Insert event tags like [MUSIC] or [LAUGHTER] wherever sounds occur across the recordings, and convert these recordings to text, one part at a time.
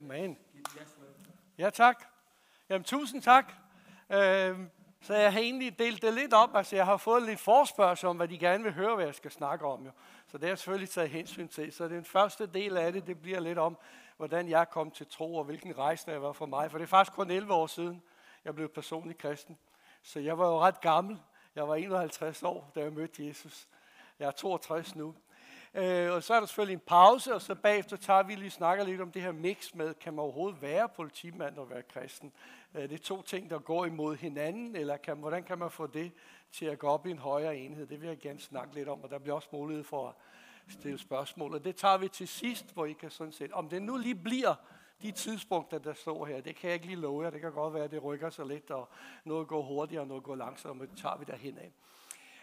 Amen. Ja, tak. Jamen, tusind tak. Øh, så jeg har egentlig delt det lidt op. Altså, jeg har fået lidt forspørgsel om, hvad de gerne vil høre, hvad jeg skal snakke om. Jo. Så det har jeg selvfølgelig taget hensyn til. Så den første del af det, det bliver lidt om, hvordan jeg kom til tro, og hvilken rejse der var for mig. For det er faktisk kun 11 år siden, jeg blev personlig kristen. Så jeg var jo ret gammel. Jeg var 51 år, da jeg mødte Jesus. Jeg er 62 nu. Øh, og så er der selvfølgelig en pause, og så bagefter tager vi lige snakker lidt om det her mix med, kan man overhovedet være politimand og være kristen? Øh, det er to ting, der går imod hinanden, eller kan, hvordan kan man få det til at gå op i en højere enhed? Det vil jeg gerne snakke lidt om, og der bliver også mulighed for at stille spørgsmål. Og det tager vi til sidst, hvor I kan sådan set, om det nu lige bliver de tidspunkter, der står her, det kan jeg ikke lige love jer. Det kan godt være, at det rykker sig lidt, og noget går hurtigere, og noget går langsommere, men det tager vi derhen af.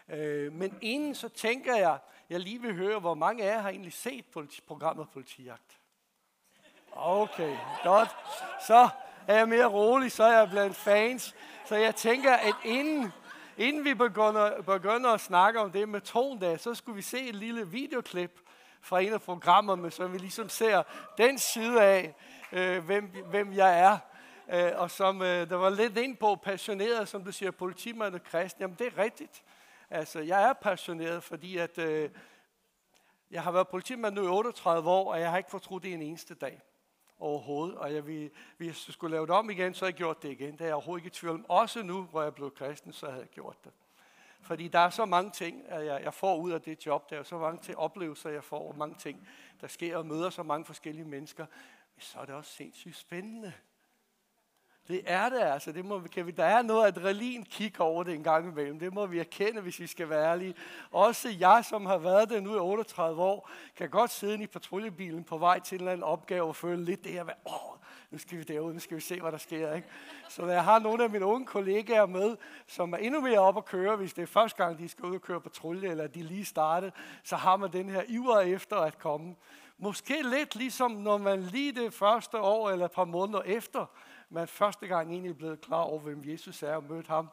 Øh, men inden så tænker jeg, jeg lige vil høre, hvor mange af jer har egentlig set politi- programmet Politijagt? Okay, godt. Så er jeg mere rolig, så er jeg blandt fans. Så jeg tænker, at inden, inden vi begynder, begynder at snakke om det med tondag, så skulle vi se et lille videoklip fra en af programmerne, så vi ligesom ser den side af, øh, hvem, hvem jeg er. Øh, og som øh, der var lidt ind på, passioneret, som du siger, politimand og kristen. Jamen det er rigtigt. Altså, jeg er passioneret, fordi at, øh, jeg har været politimand nu i 38 år, og jeg har ikke fortrudt det en eneste dag overhovedet. Og jeg vi, hvis jeg skulle lave det om igen, så har jeg gjort det igen. Det er jeg overhovedet ikke i tvivl om. Også nu, hvor jeg er blevet kristen, så havde jeg gjort det. Fordi der er så mange ting, at jeg, jeg får ud af det job. Der er så mange til oplevelser, jeg får, og mange ting, der sker, og møder så mange forskellige mennesker. Men så er det også sindssygt spændende. Det er det altså. Det må, kan vi, der er noget adrenalin kig over det en gang imellem. Det må vi erkende, hvis vi skal være ærlige. Også jeg, som har været der nu i 38 år, kan godt sidde i patruljebilen på vej til en eller anden opgave og føle lidt det her med, åh, nu skal vi derud, nu skal vi se, hvad der sker. Ikke? Så når jeg har nogle af mine unge kollegaer med, som er endnu mere op at køre, hvis det er første gang, de skal ud og køre patrulje, eller de lige startet, så har man den her iver efter at komme. Måske lidt ligesom, når man lige det første år eller et par måneder efter, man første gang egentlig er blevet klar over, hvem Jesus er og mødt ham,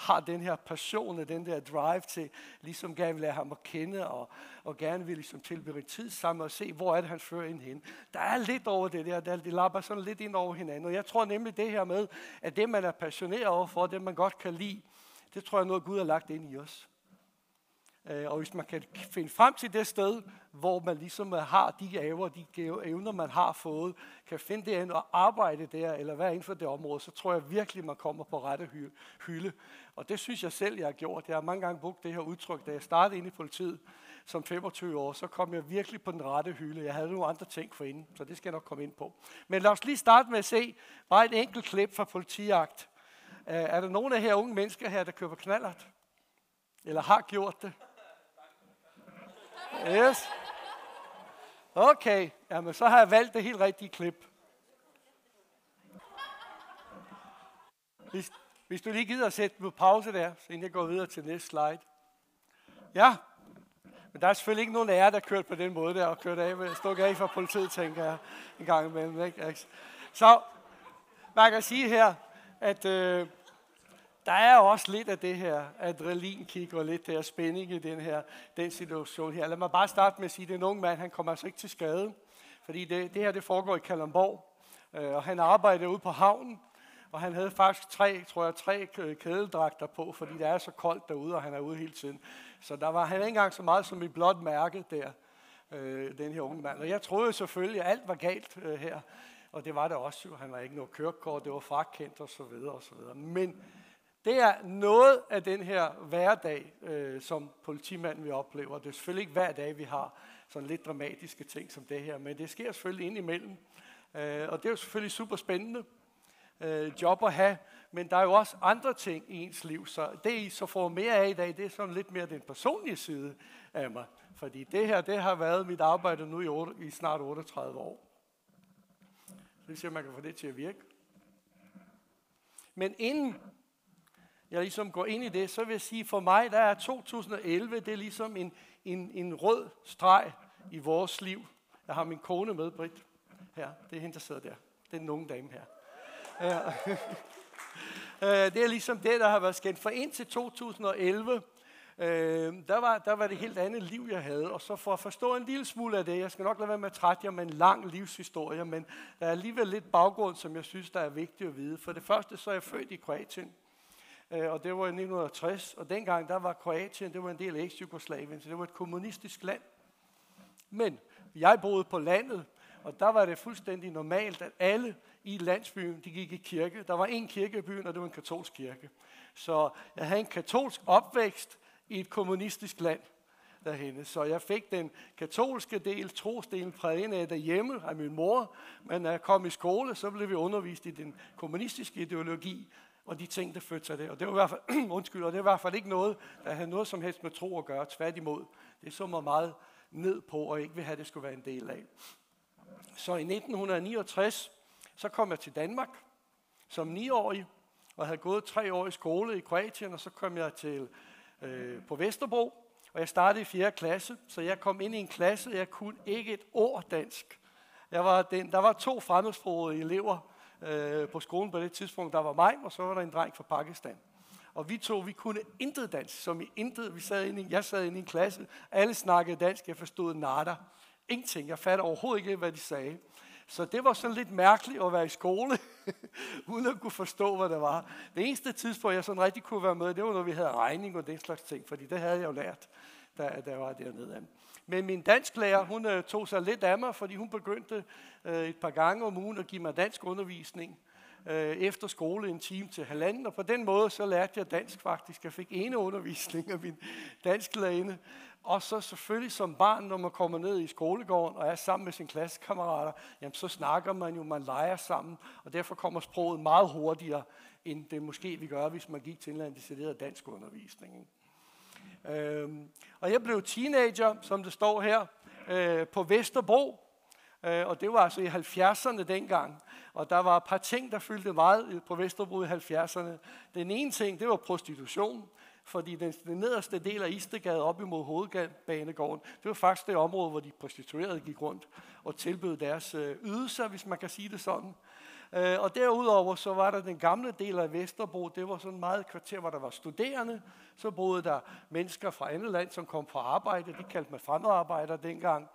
har den her passion og den der drive til, ligesom gerne vil lære ham at kende, og, og gerne vil ligesom tilbringe tid sammen og se, hvor er det, han fører ind hen. Der er lidt over det der, der de lapper sådan lidt ind over hinanden. Og jeg tror nemlig det her med, at det man er passioneret over for, det man godt kan lide, det tror jeg er noget, Gud har lagt ind i os. Øh, og hvis man kan finde frem til det sted, hvor man ligesom øh, har de gaver, de evner, man har fået, kan finde det og arbejde der, eller være inden for det område, så tror jeg virkelig, man kommer på rette hylde. Og det synes jeg selv, jeg har gjort. Jeg har mange gange brugt det her udtryk, da jeg startede ind i politiet som 25 år, så kom jeg virkelig på den rette hylde. Jeg havde nogle andre ting for inden, så det skal jeg nok komme ind på. Men lad os lige starte med at se bare et enkelt klip fra politiagt. Øh, er der nogen af her unge mennesker her, der køber knallert? Eller har gjort det? Yes. Okay, jamen så har jeg valgt det helt rigtige klip. Hvis, hvis du lige gider at sætte på pause der, så inden jeg går videre til næste slide. Ja, men der er selvfølgelig ikke nogen af jer, der kørt på den måde der, og kørt af med stukket af fra politiet, tænker jeg, en gang imellem. Ikke? Altså. Så man kan sige her, at øh, der er også lidt af det her adrenalinkick og lidt der spænding i den her den situation her. Lad mig bare starte med at sige, at den unge mand, han kommer altså ikke til skade, fordi det, det her det foregår i Kalamborg, øh, og han arbejder ude på havnen, og han havde faktisk tre, tror jeg, tre kædeldragter på, fordi det er så koldt derude, og han er ude hele tiden. Så der var han ikke engang så meget som et blåt mærke der, øh, den her unge mand. Og jeg troede selvfølgelig, at alt var galt øh, her, og det var det også jo. Han var ikke noget kørekort, det var frakendt og så videre og så videre. Men det er noget af den her hverdag, øh, som politimanden vi oplever. Det er selvfølgelig ikke hver dag, vi har sådan lidt dramatiske ting som det her, men det sker selvfølgelig indimellem. Øh, og det er jo selvfølgelig super spændende øh, job at have, men der er jo også andre ting i ens liv, så det I så får mere af i dag, det er sådan lidt mere den personlige side af mig. Fordi det her, det har været mit arbejde nu i, 8, i snart 38 år. Så hvis man kan få det til at virke. Men inden jeg ligesom går ind i det, så vil jeg sige, for mig, der er 2011, det er ligesom en, en, en rød streg i vores liv. Jeg har min kone med, Britt. Her, det er hende, der sidder der. Det er den unge dame her. Ja. [LAUGHS] Øh, det er ligesom det, der har været skændt. For indtil 2011, Øh, der, var, der var det helt andet liv, jeg havde. Og så for at forstå en lille smule af det, jeg skal nok lade være med at trætte jer med en lang livshistorie, men der er alligevel lidt baggrund, som jeg synes, der er vigtigt at vide. For det første, så er jeg født i Kroatien. Øh, og det var i 1960, og dengang der var Kroatien, det var en del af eks-Jugoslavien, så det var et kommunistisk land. Men jeg boede på landet, og der var det fuldstændig normalt, at alle i landsbyen, de gik i kirke. Der var en kirke i byen, og det var en katolsk kirke. Så jeg havde en katolsk opvækst i et kommunistisk land derhenne. Så jeg fik den katolske del, trosdelen præget af derhjemme af min mor. Men når jeg kom i skole, så blev vi undervist i den kommunistiske ideologi, og de ting, der fødte sig det. Og det var i hvert fald, [CLEARS THROAT] undskyld, og det var i hvert fald ikke noget, der havde noget som helst med tro at gøre. Tværtimod, det så mig meget ned på, og ikke vil have, at det skulle være en del af. Så i 1969, så kom jeg til Danmark som niårig, og havde gået tre år i skole i Kroatien, og så kom jeg til øh, på Vesterbro, og jeg startede i 4. klasse, så jeg kom ind i en klasse, jeg kunne ikke et ord dansk. Jeg var den, der var to fremmedsprogede elever øh, på skolen på det tidspunkt. Der var mig, og så var der en dreng fra Pakistan. Og vi to, vi kunne intet dansk, som i intet. Vi sad inde i, jeg sad inde i en klasse, alle snakkede dansk, jeg forstod nada. Ingenting, jeg fattede overhovedet ikke, hvad de sagde. Så det var sådan lidt mærkeligt at være i skole, [LAUGHS] uden at kunne forstå, hvad det var. Det eneste tidspunkt, jeg sådan rigtig kunne være med, det var, når vi havde regning og den slags ting, fordi det havde jeg jo lært, da, da jeg var dernede. Men min dansklærer, hun øh, tog sig lidt af mig, fordi hun begyndte øh, et par gange om ugen at give mig dansk undervisning øh, efter skole en time til halvanden, og på den måde så lærte jeg dansk faktisk. Jeg fik ene undervisning af min dansklærerinde, og så selvfølgelig som barn, når man kommer ned i skolegården og er sammen med sine klassekammerater, jamen så snakker man jo, man leger sammen, og derfor kommer sproget meget hurtigere, end det måske vi gør, hvis man gik til en eller anden decideret dansk undervisning. Øhm, og jeg blev teenager, som det står her, øh, på Vesterbro, øh, og det var altså i 70'erne dengang. Og der var et par ting, der fyldte meget på Vesterbro i 70'erne. Den ene ting, det var prostitution fordi den, den nederste del af Istegade op imod hovedbanegården, det var faktisk det område, hvor de prostituerede gik rundt og tilbød deres øh, ydelser, hvis man kan sige det sådan. Øh, og derudover så var der den gamle del af Vesterbro, det var sådan meget kvarter, hvor der var studerende. Så boede der mennesker fra andet land, som kom på arbejde, de kaldte man fremmedarbejdere dengang.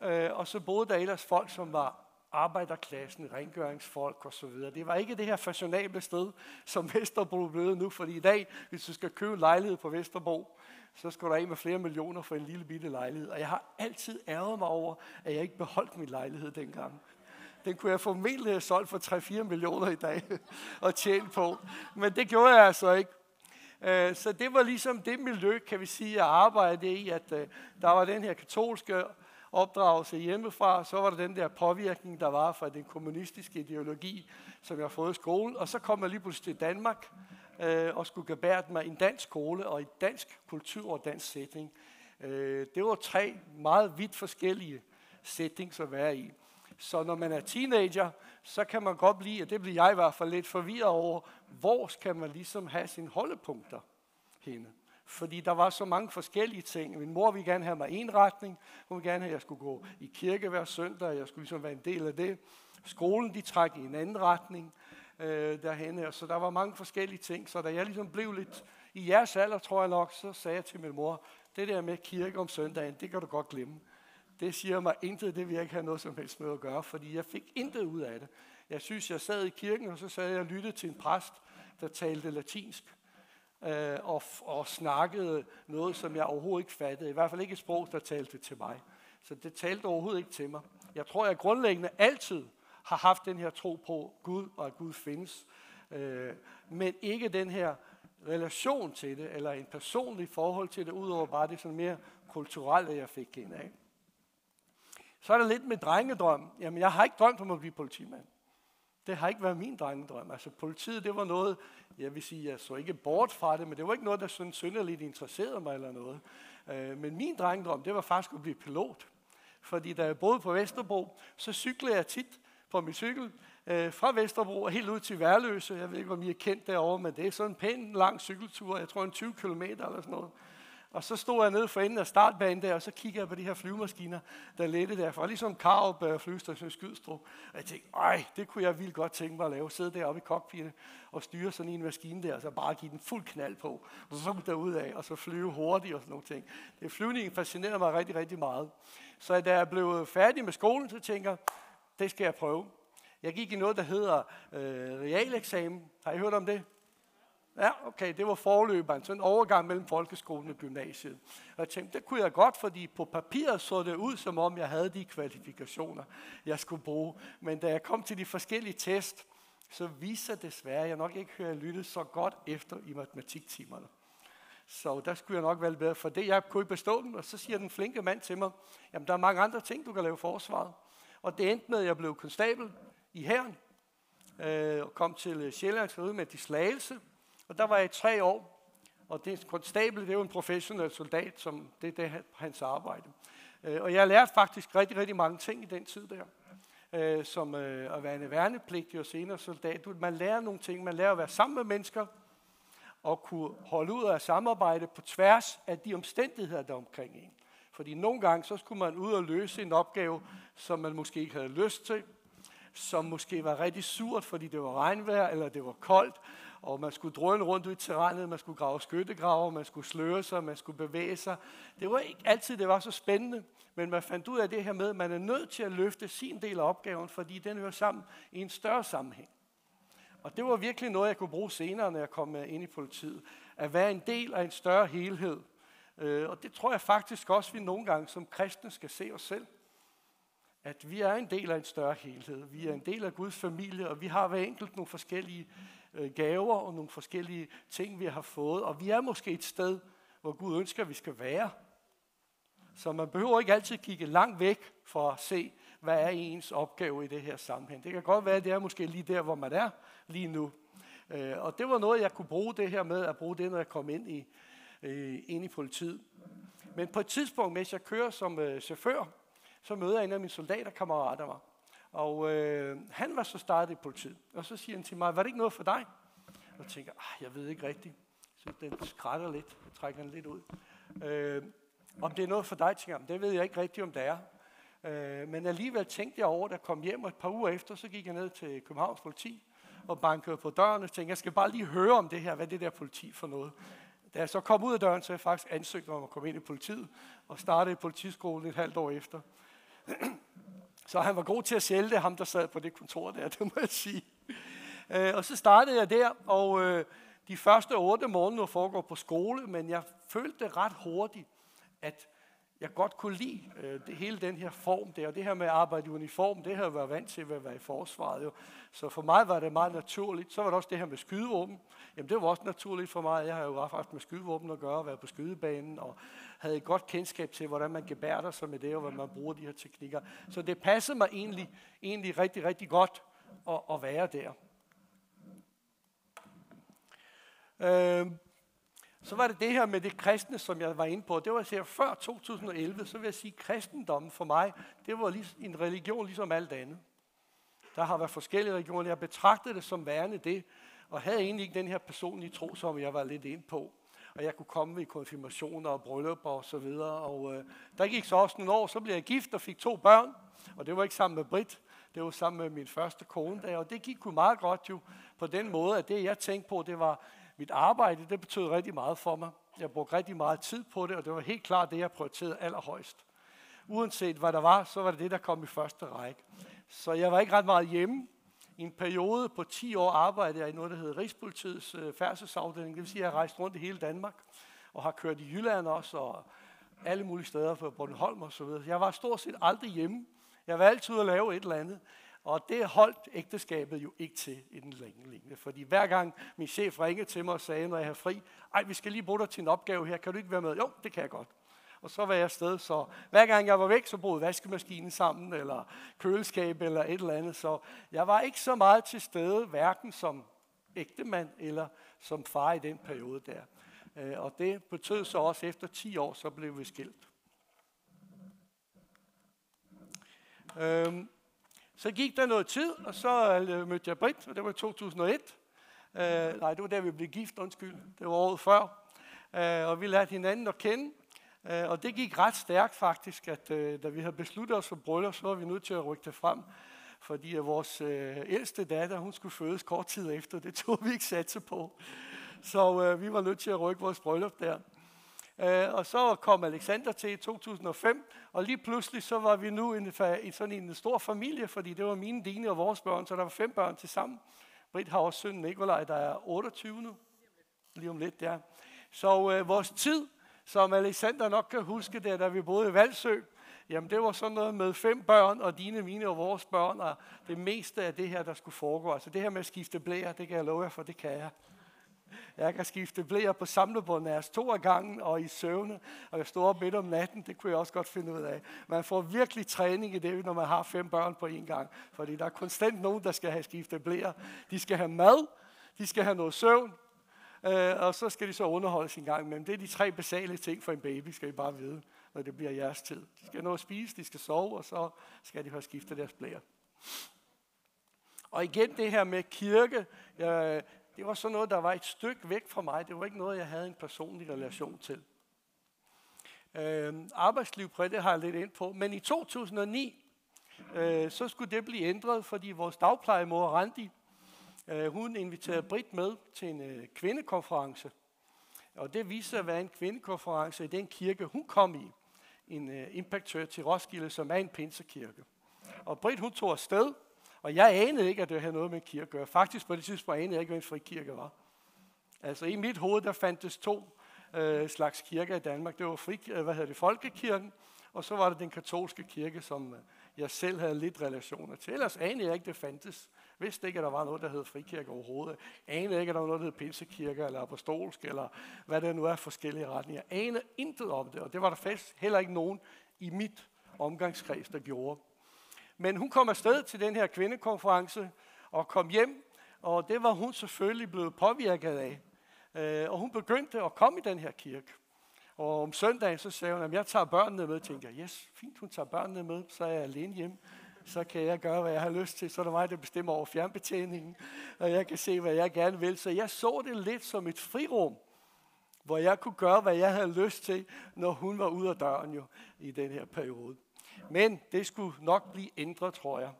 Øh, og så boede der ellers folk, som var arbejderklassen, rengøringsfolk osv. Det var ikke det her fashionable sted, som Vesterbro blev nu, fordi i dag, hvis du skal købe en lejlighed på Vesterbro, så skal der af med flere millioner for en lille bitte lejlighed. Og jeg har altid ærget mig over, at jeg ikke beholdt min lejlighed dengang. Den kunne jeg formentlig have solgt for 3-4 millioner i dag [LAUGHS] og tjent på. Men det gjorde jeg altså ikke. Øh, så det var ligesom det miljø, kan vi sige, jeg arbejdede i, at øh, der var den her katolske opdragelse hjemmefra, så var der den der påvirkning, der var fra den kommunistiske ideologi, som jeg har fået i skolen, og så kom jeg lige pludselig til Danmark øh, og skulle gebære mig i en dansk skole og i dansk kultur og dansk setting. Øh, det var tre meget vidt forskellige settings at være i. Så når man er teenager, så kan man godt blive, og det bliver jeg i hvert fald lidt forvirret over, hvor skal man ligesom have sine holdepunkter henne fordi der var så mange forskellige ting. Min mor ville gerne have mig en retning. Hun ville gerne have, at jeg skulle gå i kirke hver søndag, og jeg skulle ligesom være en del af det. Skolen, de trak i en anden retning øh, derhen, og så der var mange forskellige ting. Så da jeg ligesom blev lidt i jeres alder, tror jeg nok, så sagde jeg til min mor, det der med kirke om søndagen, det kan du godt glemme. Det siger mig intet, det vil jeg ikke have noget som helst med at gøre, fordi jeg fik intet ud af det. Jeg synes, jeg sad i kirken, og så sad jeg og lyttede til en præst, der talte latinsk øh, og, og snakkede noget, som jeg overhovedet ikke fattede. I hvert fald ikke et sprog, der talte til mig. Så det talte overhovedet ikke til mig. Jeg tror, jeg grundlæggende altid har haft den her tro på Gud, og at Gud findes. Øh, men ikke den her relation til det, eller en personlig forhold til det, udover bare det sådan mere kulturelle, jeg fik ind af. Så er der lidt med drengedrøm. Jamen, jeg har ikke drømt om at blive politimand. Det har ikke været min drengedrøm. Altså politiet, det var noget, jeg vil sige, jeg så ikke bort fra det, men det var ikke noget, der sådan synderligt interesserede mig eller noget. Øh, men min drengedrøm, det var faktisk at blive pilot. Fordi da jeg boede på Vesterbro, så cyklede jeg tit på min cykel øh, fra Vesterbro og helt ud til Værløse. Jeg ved ikke, om I er kendt derovre, men det er sådan en pæn lang cykeltur. Jeg tror en 20 km eller sådan noget. Og så stod jeg nede for enden af startbanen der, og så kiggede jeg på de her flyvemaskiner, der lette der. For ligesom Karup øh, flyvestation Skydstrup. Og jeg tænkte, ej, det kunne jeg vildt godt tænke mig at lave. Sidde deroppe i cockpittet og styre sådan en maskine der, og så bare give den fuld knald på. Vum så derud af, og så flyve hurtigt og sådan nogle ting. Det flyvningen fascinerede mig rigtig, rigtig meget. Så da jeg blev færdig med skolen, så tænker jeg, det skal jeg prøve. Jeg gik i noget, der hedder øh, realeksamen. Har I hørt om det? Ja, okay, det var forløberen, sådan en overgang mellem folkeskolen og gymnasiet. Og jeg tænkte, det kunne jeg godt, fordi på papiret så det ud, som om jeg havde de kvalifikationer, jeg skulle bruge. Men da jeg kom til de forskellige test, så viser desværre, at jeg nok ikke hører lyttet så godt efter i matematiktimerne. Så der skulle jeg nok være bedre, for det jeg kunne ikke bestå den, og så siger den flinke mand til mig, jamen der er mange andre ting, du kan lave forsvaret. Og det endte med, at jeg blev konstabel i herren, øh, og kom til øh, Sjællands med de slagelse, og der var jeg i tre år, og det konstabel, det er jo en professionel soldat, som det er det, hans arbejde. Øh, og jeg lærte faktisk rigtig, rigtig mange ting i den tid der. Øh, som øh, at være en værnepligtig og senere soldat. Man lærer nogle ting. Man lærer at være sammen med mennesker, og kunne holde ud af samarbejde på tværs af de omstændigheder, der er omkring en. Fordi nogle gange, så skulle man ud og løse en opgave, som man måske ikke havde lyst til, som måske var rigtig surt, fordi det var regnvejr, eller det var koldt, og man skulle drøne rundt ud i terrænet, man skulle grave skyttegrave, man skulle sløre sig, man skulle bevæge sig. Det var ikke altid, det var så spændende, men man fandt ud af det her med, at man er nødt til at løfte sin del af opgaven, fordi den hører sammen i en større sammenhæng. Og det var virkelig noget, jeg kunne bruge senere, når jeg kom øh, ind i politiet. At være en del af en større helhed. Øh, og det tror jeg faktisk også, vi nogle gange som kristne skal se os selv. At vi er en del af en større helhed. Vi er en del af Guds familie, og vi har hver enkelt nogle forskellige øh, gaver og nogle forskellige ting, vi har fået. Og vi er måske et sted, hvor Gud ønsker, at vi skal være. Så man behøver ikke altid kigge langt væk for at se, hvad er ens opgave i det her sammenhæng. Det kan godt være, at det er måske lige der, hvor man er lige nu. Øh, og det var noget, jeg kunne bruge det her med, at bruge det, når jeg kom ind i, øh, ind i politiet. Men på et tidspunkt, mens jeg kører som øh, chauffør, så møder jeg en af mine soldaterkammerater mig. Og øh, han var så startet i politiet. Og så siger han til mig, var det ikke noget for dig? Og jeg tænker, ah, jeg ved ikke rigtigt. Så den skrætter lidt, jeg trækker den lidt ud. Øh, om det er noget for dig, tænker jeg, det ved jeg ikke rigtigt, om det er. Øh, men alligevel tænkte jeg over, da jeg kom hjem, og et par uger efter, så gik jeg ned til Københavns politi og bankede på døren og tænkte, jeg skal bare lige høre om det her, hvad det der politi for noget. Da jeg så kom ud af døren, så jeg faktisk ansøgt om at komme ind i politiet, og startede i politiskolen et halvt år efter. Så han var god til at sælge det, ham der sad på det kontor der, [LAUGHS] det må jeg sige. Øh, og så startede jeg der, og øh, de første otte måneder foregår på skole, men jeg følte ret hurtigt, at jeg godt kunne lide øh, det, hele den her form der, og det her med at arbejde i uniform, det har jeg været vant til ved at være i forsvaret. Jo. Så for mig var det meget naturligt. Så var der også det her med skydevåben. Jamen det var også naturligt for mig. Jeg har jo haft med skydevåben at gøre, været på skydebanen, og havde et godt kendskab til, hvordan man gebærder sig med det, og hvordan man bruger de her teknikker. Så det passede mig egentlig, egentlig rigtig, rigtig godt at, at være der. Øh, så var det det her med det kristne, som jeg var inde på. Det var altså før 2011, så vil jeg sige, at kristendommen for mig, det var en religion ligesom alt andet. Der har været forskellige religioner. Jeg betragtede det som værende det, og havde egentlig ikke den her personlige tro, som jeg var lidt ind på. Og jeg kunne komme i konfirmationer og bryllupper og så videre. Og øh, der gik så også nogle år, så blev jeg gift og fik to børn. Og det var ikke sammen med Britt, det var sammen med min første kone der. Og det gik jo meget godt jo på den måde, at det jeg tænkte på, det var, mit arbejde, det betød rigtig meget for mig. Jeg brugte rigtig meget tid på det, og det var helt klart det, jeg prioriterede allerhøjst. Uanset hvad der var, så var det det, der kom i første række. Så jeg var ikke ret meget hjemme. I en periode på 10 år arbejdede jeg i noget, der hedder Rigspolitiets øh, færdselsafdeling. Det vil sige, at jeg har rejst rundt i hele Danmark, og har kørt i Jylland også, og alle mulige steder på Bornholm og så videre. Jeg var stort set aldrig hjemme. Jeg var altid ude at lave et eller andet. Og det holdt ægteskabet jo ikke til i den længe linje. Fordi hver gang min chef ringede til mig og sagde, når jeg har fri, ej, vi skal lige bruge dig til en opgave her, kan du ikke være med? Jo, det kan jeg godt. Og så var jeg afsted, så hver gang jeg var væk, så brød vaskemaskinen sammen, eller køleskab, eller et eller andet. Så jeg var ikke så meget til stede, hverken som ægtemand eller som far i den periode der. Øh, og det betød så også, efter 10 år, så blev vi skilt. Øhm, så gik der noget tid, og så øh, mødte jeg Britt, og det var i 2001. Øh, nej, det var der, vi blev gift, undskyld. Det var året før. og vi lærte hinanden at kende. Øh, og det gik ret stærkt faktisk, at øh, da vi havde besluttet os for bryllup, så var vi nødt til at rykke det frem. Fordi at vores øh, ældste datter, hun skulle fødes kort tid efter. Det tog vi ikke satse på. Så vi var nødt til at rykke vores bryllup der. Og så kom Alexander til i 2005, og lige pludselig så var vi nu en, en, sådan en stor familie, fordi det var mine, dine og vores børn, så der var fem børn til sammen. Britt har også sønnen Nikolaj, der er 28 nu. Lige om lidt, ja. Så øh, vores tid, som Alexander nok kan huske, der, da vi boede i Valsø, jamen det var sådan noget med fem børn, og dine, mine og vores børn, og det meste af det her, der skulle foregå. Altså det her med at skifte blære, det kan jeg love jer, for det kan jeg. Jeg kan skifte blære på samlebåndet af to af gangen og i søvne, og jeg står op midt om natten, det kunne jeg også godt finde ud af. Man får virkelig træning i det, når man har fem børn på en gang, fordi der er konstant nogen, der skal have skiftet blære. De skal have mad, de skal have noget søvn, øh, og så skal de så underholdes en gang imellem. Det er de tre basale ting for en baby, skal I bare vide, når det bliver jeres tid. De skal nå noget at spise, de skal sove, og så skal de have skiftet deres blære. Og igen det her med kirke. øh, det var sådan noget, der var et stykke væk fra mig. Det var ikke noget, jeg havde en personlig relation til. Øh, arbejdsliv på det har jeg lidt ind på. Men i 2009, øh, så skulle det blive ændret, fordi vores dagplejemor Randi, øh, Øh, hun inviterede Britt med til en øh, kvindekonference. Og det viste sig at være en kvindekonference i den kirke, hun kom i. En øh, Impact Church til Roskilde, som er en pinsekirke. Og Britt, hun tog afsted, og jeg anede ikke, at det havde noget med kirke at gøre. Faktisk på det tidspunkt anede jeg ikke, hvad en frikirke var. Altså i mit hoved, der fandtes to øh, slags kirker i Danmark. Det var fri, øh, hvad hedder det, folkekirken, og så var det den katolske kirke, som øh, jeg selv havde lidt relationer til. Ellers anede jeg ikke, det fandtes. Vidste ikke, at der var noget, der hed frikirke overhovedet. Anede ikke, at der var noget, der hed pinsekirke eller apostolsk, eller hvad det nu er forskellige retninger. Jeg anede intet om det, og det var der faktisk heller ikke nogen i mit omgangskreds, der gjorde. Men hun kom afsted til den her kvindekonference og kom hjem, og det var hun selvfølgelig blevet påvirket af. Øh, og hun begyndte at komme i den her kirke. Og om søndagen, så sagde hun, at jeg tager børnene med. Tænkte jeg, yes, fint, hun tager børnene med, så er jeg alene hjemme. Så kan jeg gøre, hvad jeg har lyst til. Så er det mig, der bestemmer over fjernbetjeningen. Og jeg kan se, hvad jeg gerne vil. Så jeg så det lidt som et frirum, hvor jeg kunne gøre, hvad jeg havde lyst til, når hun var ude af døren jo, i den her periode. Men det skulle nok blive ændret, tror jeg.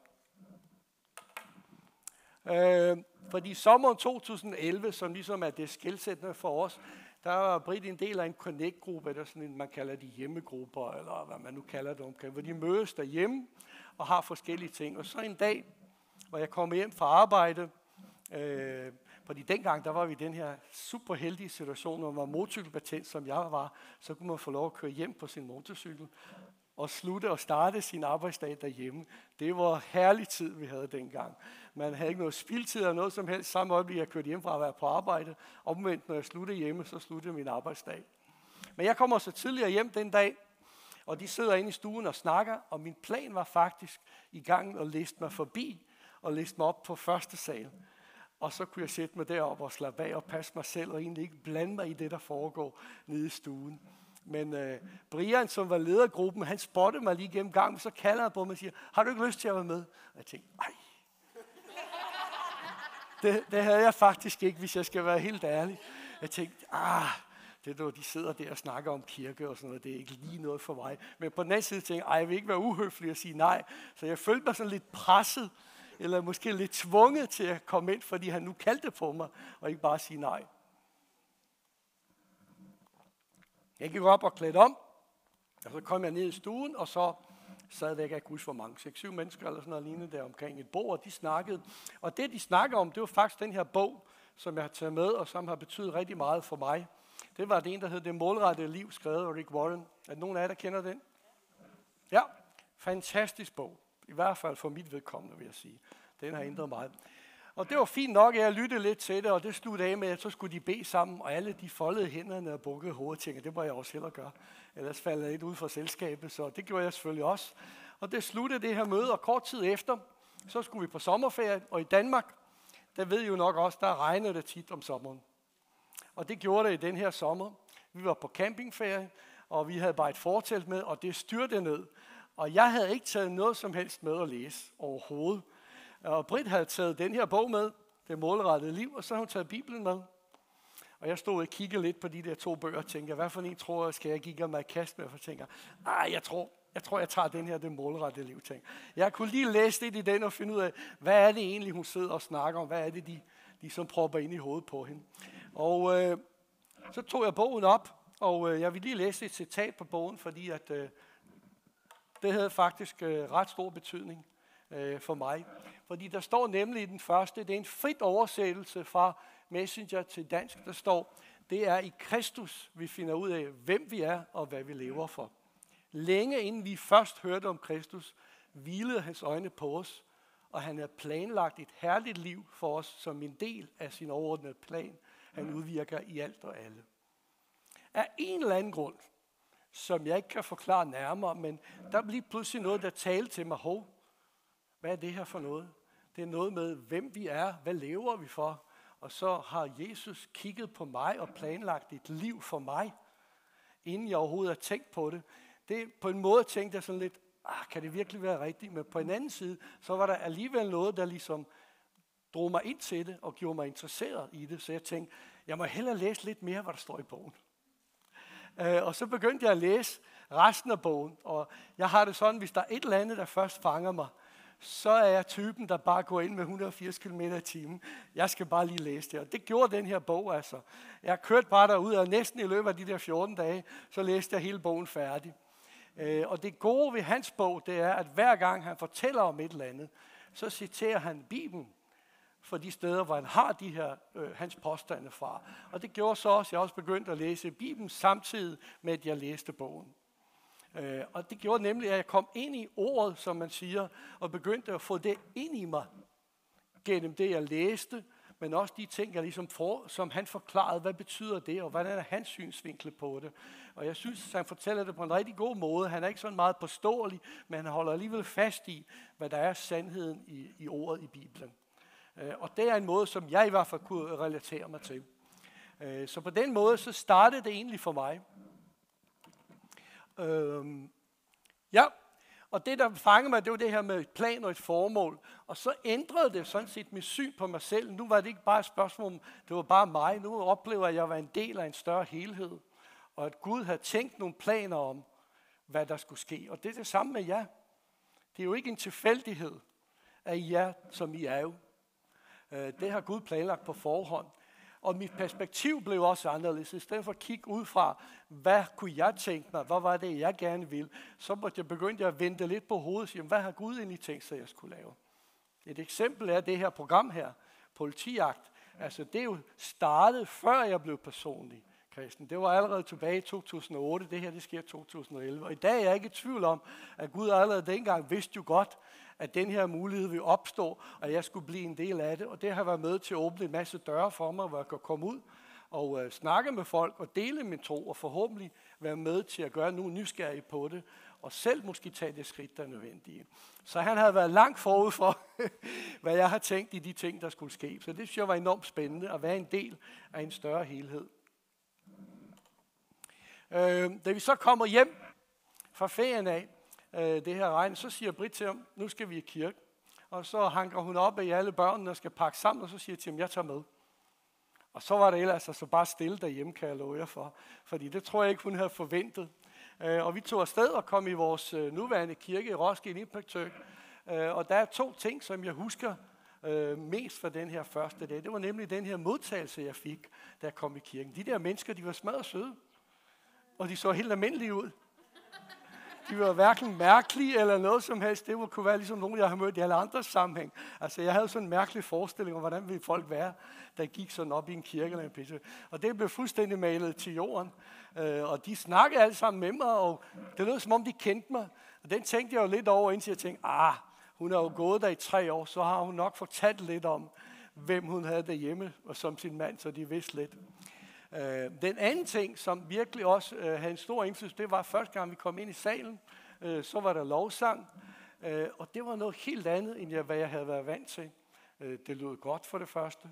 Øh, fordi sommeren 2011, som ligesom er det skilsættende for os, der var Britt en del af en connect-gruppe, der sådan en, man kalder de hjemmegrupper, eller hvad man nu kalder det omkring, hvor de mødes derhjemme og har forskellige ting. Og så en dag, hvor jeg kom hjem fra arbejde, øh, fordi dengang, der var vi i den her super heldige situation, hvor man var motorcykelpatent, som jeg var, så kunne man få lov at køre hjem på sin motorcykel og slutte og starte sin arbejdsdag derhjemme. Det var herlig tid, vi havde dengang. Man havde ikke noget spildtid eller noget som helst. Samme øjeblik, jeg kørte hjem fra at være på arbejde. Omvendt, når jeg sluttede hjemme, så sluttede min arbejdsdag. Men jeg kommer så tidligere hjem den dag, og de sidder inde i stuen og snakker, og min plan var faktisk i gang at liste mig forbi og liste mig op på første sal. Og så kunne jeg sætte mig derop og slappe af og passe mig selv, og egentlig ikke blande mig i det, der foregår nede i stuen. Men øh, Brian, som var leder af gruppen, han spottede mig lige gennem gangen, så kalder han på mig og siger, har du ikke lyst til at være med? Og jeg tænkte, ej. Det, det havde jeg faktisk ikke, hvis jeg skal være helt ærlig. Jeg tænkte, ah, det er når de sidder der og snakker om kirke og sådan noget, det er ikke lige noget for mig. Men på den anden side tænkte jeg, ej, jeg vil ikke være uhøflig og sige nej. Så jeg følte mig sådan lidt presset, eller måske lidt tvunget til at komme ind, fordi han nu kaldte på mig, og ikke bare sige nej. Jeg gik op og klædte om, og så kom jeg ned i stuen, og så sad der ikke, jeg huske hvor mange, 6-7 mennesker eller sådan noget lignende der omkring et bord, og de snakkede. Og det, de snakkede om, det var faktisk den her bog, som jeg har taget med, og som har betydet rigtig meget for mig. Det var det en, der hed Det målrettede liv, skrevet af Rick Warren. Er nogen af jer, der kender den? Ja, fantastisk bog. I hvert fald for mit vedkommende, vil jeg sige. Den har ændret meget. Og det var fint nok, at jeg lyttede lidt til det, og det sluttede af med, at så skulle de bede sammen, og alle de foldede hænderne og bukkede hovedet, tænkte, det må jeg også hellere gøre. Ellers falder jeg ikke ud fra selskabet, så det gjorde jeg selvfølgelig også. Og det sluttede det her møde, og kort tid efter, så skulle vi på sommerferie, og i Danmark, der ved I jo nok også, der regnede det tit om sommeren. Og det gjorde det i den her sommer. Vi var på campingferie, og vi havde bare et fortelt med, og det styrte ned. Og jeg havde ikke taget noget som helst med at læse overhovedet. Og Britt havde taget den her bog med, Det målrettede liv, og så havde hun taget Bibelen med. Og jeg stod og kiggede lidt på de der to bøger og tænkte, hvad for en tror jeg, skal jeg give mig kast med? For jeg tænker ah, jeg tror, jeg tror, jeg tager den her, det målrettede liv. ting. Jeg kunne lige læse lidt i den og finde ud af, hvad er det egentlig, hun sidder og snakker om? Hvad er det, de, de som propper ind i hovedet på hende? Og øh, så tog jeg bogen op, og øh, jeg vil lige læse et citat på bogen, fordi at, øh, det havde faktisk øh, ret stor betydning øh, for mig. Fordi der står nemlig i den første, det er en frit oversættelse fra Messenger til dansk, der står, det er i Kristus, vi finder ud af, hvem vi er og hvad vi lever for. Længe inden vi først hørte om Kristus, hvilede hans øjne på os, og han havde planlagt et herligt liv for os som en del af sin overordnede plan. Han udvirker i alt og alle. Af en eller anden grund, som jeg ikke kan forklare nærmere, men der bliver pludselig noget, der talte til mig. Hov, hvad er det her for noget? Det er noget med, hvem vi er, hvad lever vi for? Og så har Jesus kigget på mig og planlagt et liv for mig, inden jeg overhovedet har tænkt på det. Det på en måde tænkte jeg sådan lidt, ah, kan det virkelig være rigtigt? Men på en anden side, så var der alligevel noget, der ligesom drog mig ind til det og gjorde mig interesseret i det. Så jeg tænkte, jeg må hellere læse lidt mere, hvad der står i bogen. Øh, og så begyndte jeg at læse resten af bogen, og jeg har det sådan, hvis der er et eller andet, der først fanger mig, så er jeg typen, der bare går ind med 180 km i timen. Jeg skal bare lige læse det. Og det gjorde den her bog altså. Jeg kørte bare derud, og næsten i løbet af de der 14 dage, så læste jeg hele bogen færdig. Øh, og det gode ved hans bog, det er, at hver gang han fortæller om et eller andet, så citerer han Bibelen for de steder, hvor han har de her, øh, hans påstande fra. Og det gjorde så også, at jeg også begyndte at læse Bibelen samtidig med, at jeg læste bogen. Øh, og det gjorde nemlig, at jeg kom ind i ordet, som man siger, og begyndte at få det ind i mig gennem det, jeg læste, men også de ting, jeg ligesom for, som han forklarede, hvad betyder det, og hvordan er hans synsvinkel på det. Og jeg synes, at han fortæller det på en rigtig god måde. Han er ikke sådan meget påståelig, men han holder alligevel fast i, hvad der er sandheden i, i ordet i Bibelen. Øh, og det er en måde, som jeg i hvert fald kunne relatere mig til. Øh, så på den måde, så startede det egentlig for mig. Øhm, ja, og det, der fangede mig, det var det her med et plan og et formål. Og så ændrede det sådan set mit syn på mig selv. Nu var det ikke bare et spørgsmål, det var bare mig. Nu oplever jeg, at jeg var en del af en større helhed. Og at Gud havde tænkt nogle planer om, hvad der skulle ske. Og det er det samme med jer. Det er jo ikke en tilfældighed, at I er, som I er jo. Øh, det har Gud planlagt på forhånd. Og mit perspektiv blev også anderledes. I stedet for at kigge ud fra, hvad kunne jeg tænke mig, hvad var det, jeg gerne ville, så måtte jeg begynde at vente lidt på hovedet og sige, hvad har Gud egentlig tænkt sig, jeg skulle lave? Et eksempel er det her program her, Politiagt. Altså det er jo startet, før jeg blev personlig kristen. Det var allerede tilbage i 2008, det her det sker i 2011. Og i dag er jeg ikke i tvivl om, at Gud allerede dengang vidste jo godt, at den her mulighed vil opstå, og jeg skulle blive en del af det. Og det har været med til at åbne en masse døre for mig, hvor jeg kan komme ud og øh, snakke med folk og dele min tro, og forhåbentlig være med til at gøre nogle nysgerrige på det, og selv måske tage det skridt, der er nødvendige. Så han havde været langt forud for, [LAUGHS] hvad jeg har tænkt i de ting, der skulle ske. Så det synes jeg var enormt spændende at være en del af en større helhed. Øh, da vi så kommer hjem fra ferien af, øh, det her regn, så siger Britt til ham, nu skal vi i kirke. Og så hanker hun op i alle børnene og skal pakke sammen, og så siger til ham, jeg tager med. Og så var det ellers altså bare stille derhjemme, kan jeg love jer for. Fordi det tror jeg ikke, hun havde forventet. Øh, og vi tog afsted og kom i vores øh, nuværende kirke i Roskilde Impact Church. Øh, og der er to ting, som jeg husker mest fra den her første dag. Det var nemlig den her modtagelse, jeg fik, da jeg kom i kirken. De der mennesker, de var smadret søde. Og de så helt almindelige ud. De var hverken mærkelige eller noget som helst. Det kunne være ligesom nogen, jeg har mødt i alle andre sammenhæng. Altså, jeg havde sådan en mærkelig forestilling om, hvordan ville folk være, der gik sådan op i en kirke eller en pisse. Og det blev fuldstændig malet til jorden. Øh, og de snakkede alle sammen med mig, og det lød som om, de kendte mig. Og den tænkte jeg jo lidt over, indtil jeg tænkte, ah, hun er jo gået der i tre år, så har hun nok fortalt lidt om, hvem hun havde derhjemme, og som sin mand, så de vidste lidt. Øh, den anden ting, som virkelig også øh, havde en stor indflydelse, det var første gang, vi kom ind i salen, øh, så var der lovsang, og det var noget helt andet, end jeg, hvad jeg havde været vant til. Det lød godt for det første.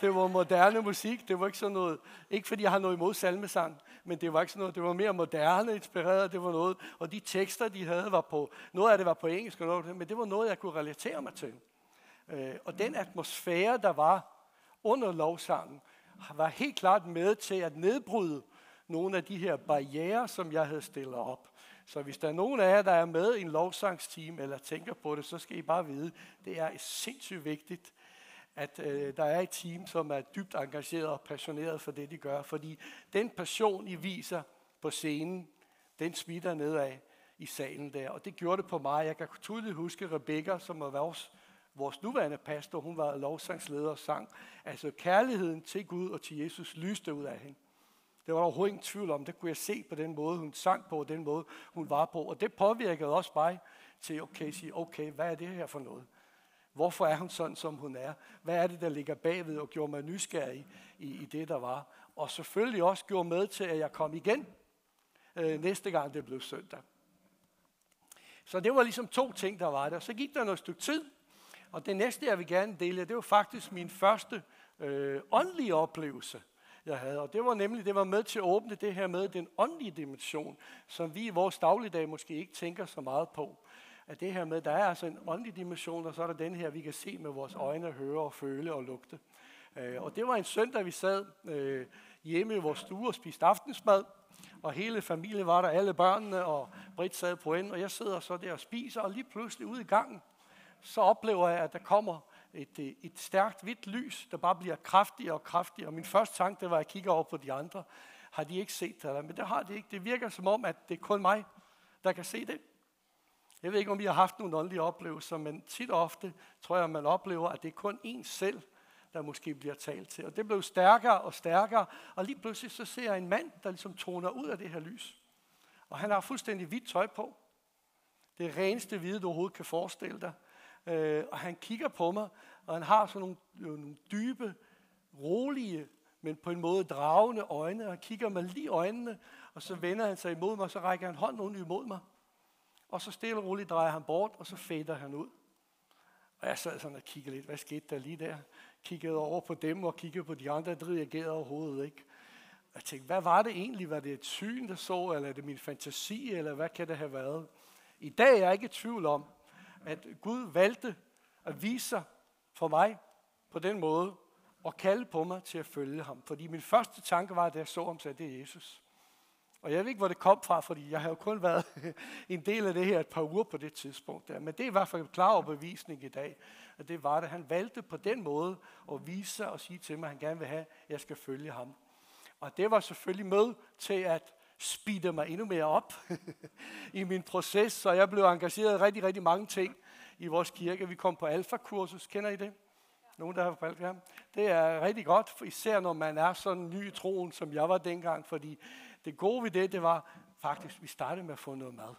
Det var moderne musik, det var ikke sådan noget, ikke fordi jeg har noget imod salmesang, men det var ikke sådan noget, det var mere moderne inspireret, det var noget, og de tekster, de havde, var på, noget af det var på engelsk, og noget, men det var noget, jeg kunne relatere mig til. Og den atmosfære, der var under lovsangen, var helt klart med til at nedbryde nogle af de her barriere, som jeg havde stillet op. Så hvis der er nogen af jer, der er med i en lovsangsteam, eller tænker på det, så skal I bare vide, det er sindssygt vigtigt, at øh, der er et team, som er dybt engageret og passioneret for det, de gør. Fordi den passion, I viser på scenen, den smitter nedad i salen der. Og det gjorde det på mig. Jeg kan tydeligt huske Rebecca, som var vores, vores nuværende pastor. Hun var lovsangsleder og sang. Altså kærligheden til Gud og til Jesus lyste ud af hende. Det var der overhovedet ingen tvivl om. Det kunne jeg se på den måde, hun sang på, og den måde, hun var på. Og det påvirkede også mig til okay, sige, okay, hvad er det her for noget? Hvorfor er hun sådan, som hun er? Hvad er det, der ligger bagved og gjorde mig nysgerrig i, i det, der var? Og selvfølgelig også gjorde med til, at jeg kom igen øh, næste gang, det blev søndag. Så det var ligesom to ting, der var der. Så gik der noget stykke tid, og det næste, jeg vil gerne dele, det var faktisk min første øh, åndelige oplevelse jeg havde. Og det var nemlig, det var med til at åbne det her med den åndelige dimension, som vi i vores dagligdag måske ikke tænker så meget på. At det her med, der er altså en åndelig dimension, og så er der den her, vi kan se med vores øjne, høre og føle og lugte. Øh, og det var en søndag, vi sad øh, hjemme i vores stue og spiste aftensmad, og hele familien var der, alle børnene, og Britt sad på en, og jeg sidder så der og spiser, og lige pludselig ude i gangen, så oplever jeg, at der kommer et, øh, et stærkt hvidt lys, der bare bliver kraftigere og kraftigere. Og min første tanke, det var, at jeg kigger over på de andre. Har de ikke set det? Men det har de ikke. Det virker som om, at det er kun mig, der kan se det. Jeg ved ikke, om I har haft nogle åndelige oplevelser, men tit og ofte tror jeg, at man oplever, at det er kun en selv, der måske bliver talt til. Og det blev stærkere og stærkere, og lige pludselig så ser jeg en mand, der ligesom toner ud af det her lys. Og han har fuldstændig hvidt tøj på. Det reneste hvide, du overhovedet kan forestille dig. Øh, og han kigger på mig, og han har sådan nogle, nogle dybe, rolige, men på en måde dragende øjne, og han kigger mig lige i øjnene, og så vender han sig imod mig, og så rækker han hånden ud imod mig. Og så stille og roligt drejer han bort, og så fader han ud. Og jeg sad sådan og kiggede lidt, hvad skete der lige der? Kiggede over på dem og kiggede på de andre, der reagerede overhovedet ikke. Jeg tænkte, hvad var det egentlig? Var det et syn, der så, eller er det min fantasi, eller hvad kan det have været? I dag er jeg ikke i tvivl om, at Gud valgte at vise sig for mig på den måde, og kalde på mig til at følge ham. Fordi min første tanke var, at jeg så ham, sagde, det er Jesus. Og jeg ved ikke, hvor det kom fra, fordi jeg har jo kun været [LAUGHS] en del af det her et par uger på det tidspunkt. Der. Men det er i hvert fald en klar overbevisning i dag, at det var det. Han valgte på den måde at vise sig og sige til mig, at han gerne vil have, at jeg skal følge ham. Og det var selvfølgelig med til at speede mig endnu mere op [LAUGHS] i min proces, så jeg blev engageret i rigtig, rigtig mange ting i vores kirke. Vi kom på alfakursus, kender I det? Nogen, der har på alfa? Det er rigtig godt, især når man er sådan ny i troen, som jeg var dengang, fordi det gode ved det, det var faktisk, at vi startede med at få noget mad.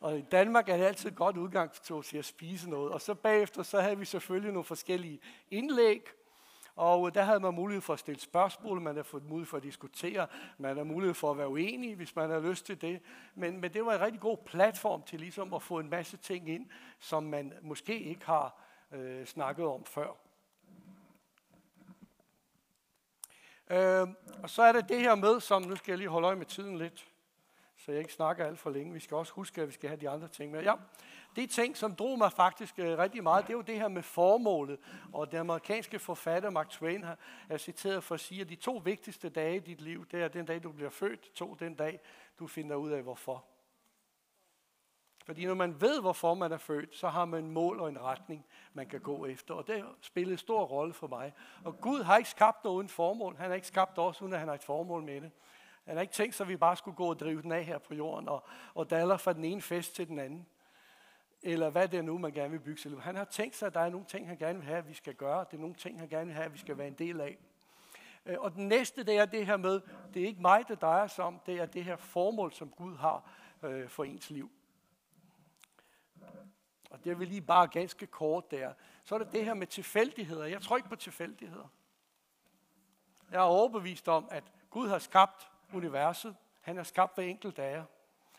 Og i Danmark er det altid et godt udgangspunkt til at spise noget. Og så bagefter, så havde vi selvfølgelig nogle forskellige indlæg, og øh, der havde man mulighed for at stille spørgsmål, man havde fået mulighed for at diskutere, man havde mulighed for at være uenig, hvis man havde lyst til det. Men, men det var en rigtig god platform til ligesom at få en masse ting ind, som man måske ikke har øh, snakket om før. Øh, og så er det det her med, som nu skal jeg lige holde øje med tiden lidt, så jeg ikke snakker alt for længe. Vi skal også huske, at vi skal have de andre ting med. Ja, de ting, som drog mig faktisk øh, rigtig meget, det er jo det her med formålet. Og den amerikanske forfatter Mark Twain har er citeret for at sige, at de to vigtigste dage i dit liv, det er den dag, du bliver født, to den dag, du finder ud af, hvorfor. Fordi når man ved, hvorfor man er født, så har man en mål og en retning, man kan gå efter. Og det spiller en stor rolle for mig. Og Gud har ikke skabt noget uden formål. Han har ikke skabt os, uden at han har et formål med det. Han har ikke tænkt sig, at vi bare skulle gå og drive den af her på jorden og, og daller fra den ene fest til den anden. Eller hvad det er nu, man gerne vil bygge sig. Han har tænkt sig, at der er nogle ting, han gerne vil have, at vi skal gøre. Det er nogle ting, han gerne vil have, at vi skal være en del af. Øh, og den næste, det er det her med, det er ikke mig, det drejer sig om, det er det her formål, som Gud har øh, for ens liv. Og det vil lige bare ganske kort der. Så er det det her med tilfældigheder. Jeg tror ikke på tilfældigheder. Jeg er overbevist om, at Gud har skabt universet. Han har skabt hver enkelt af jer.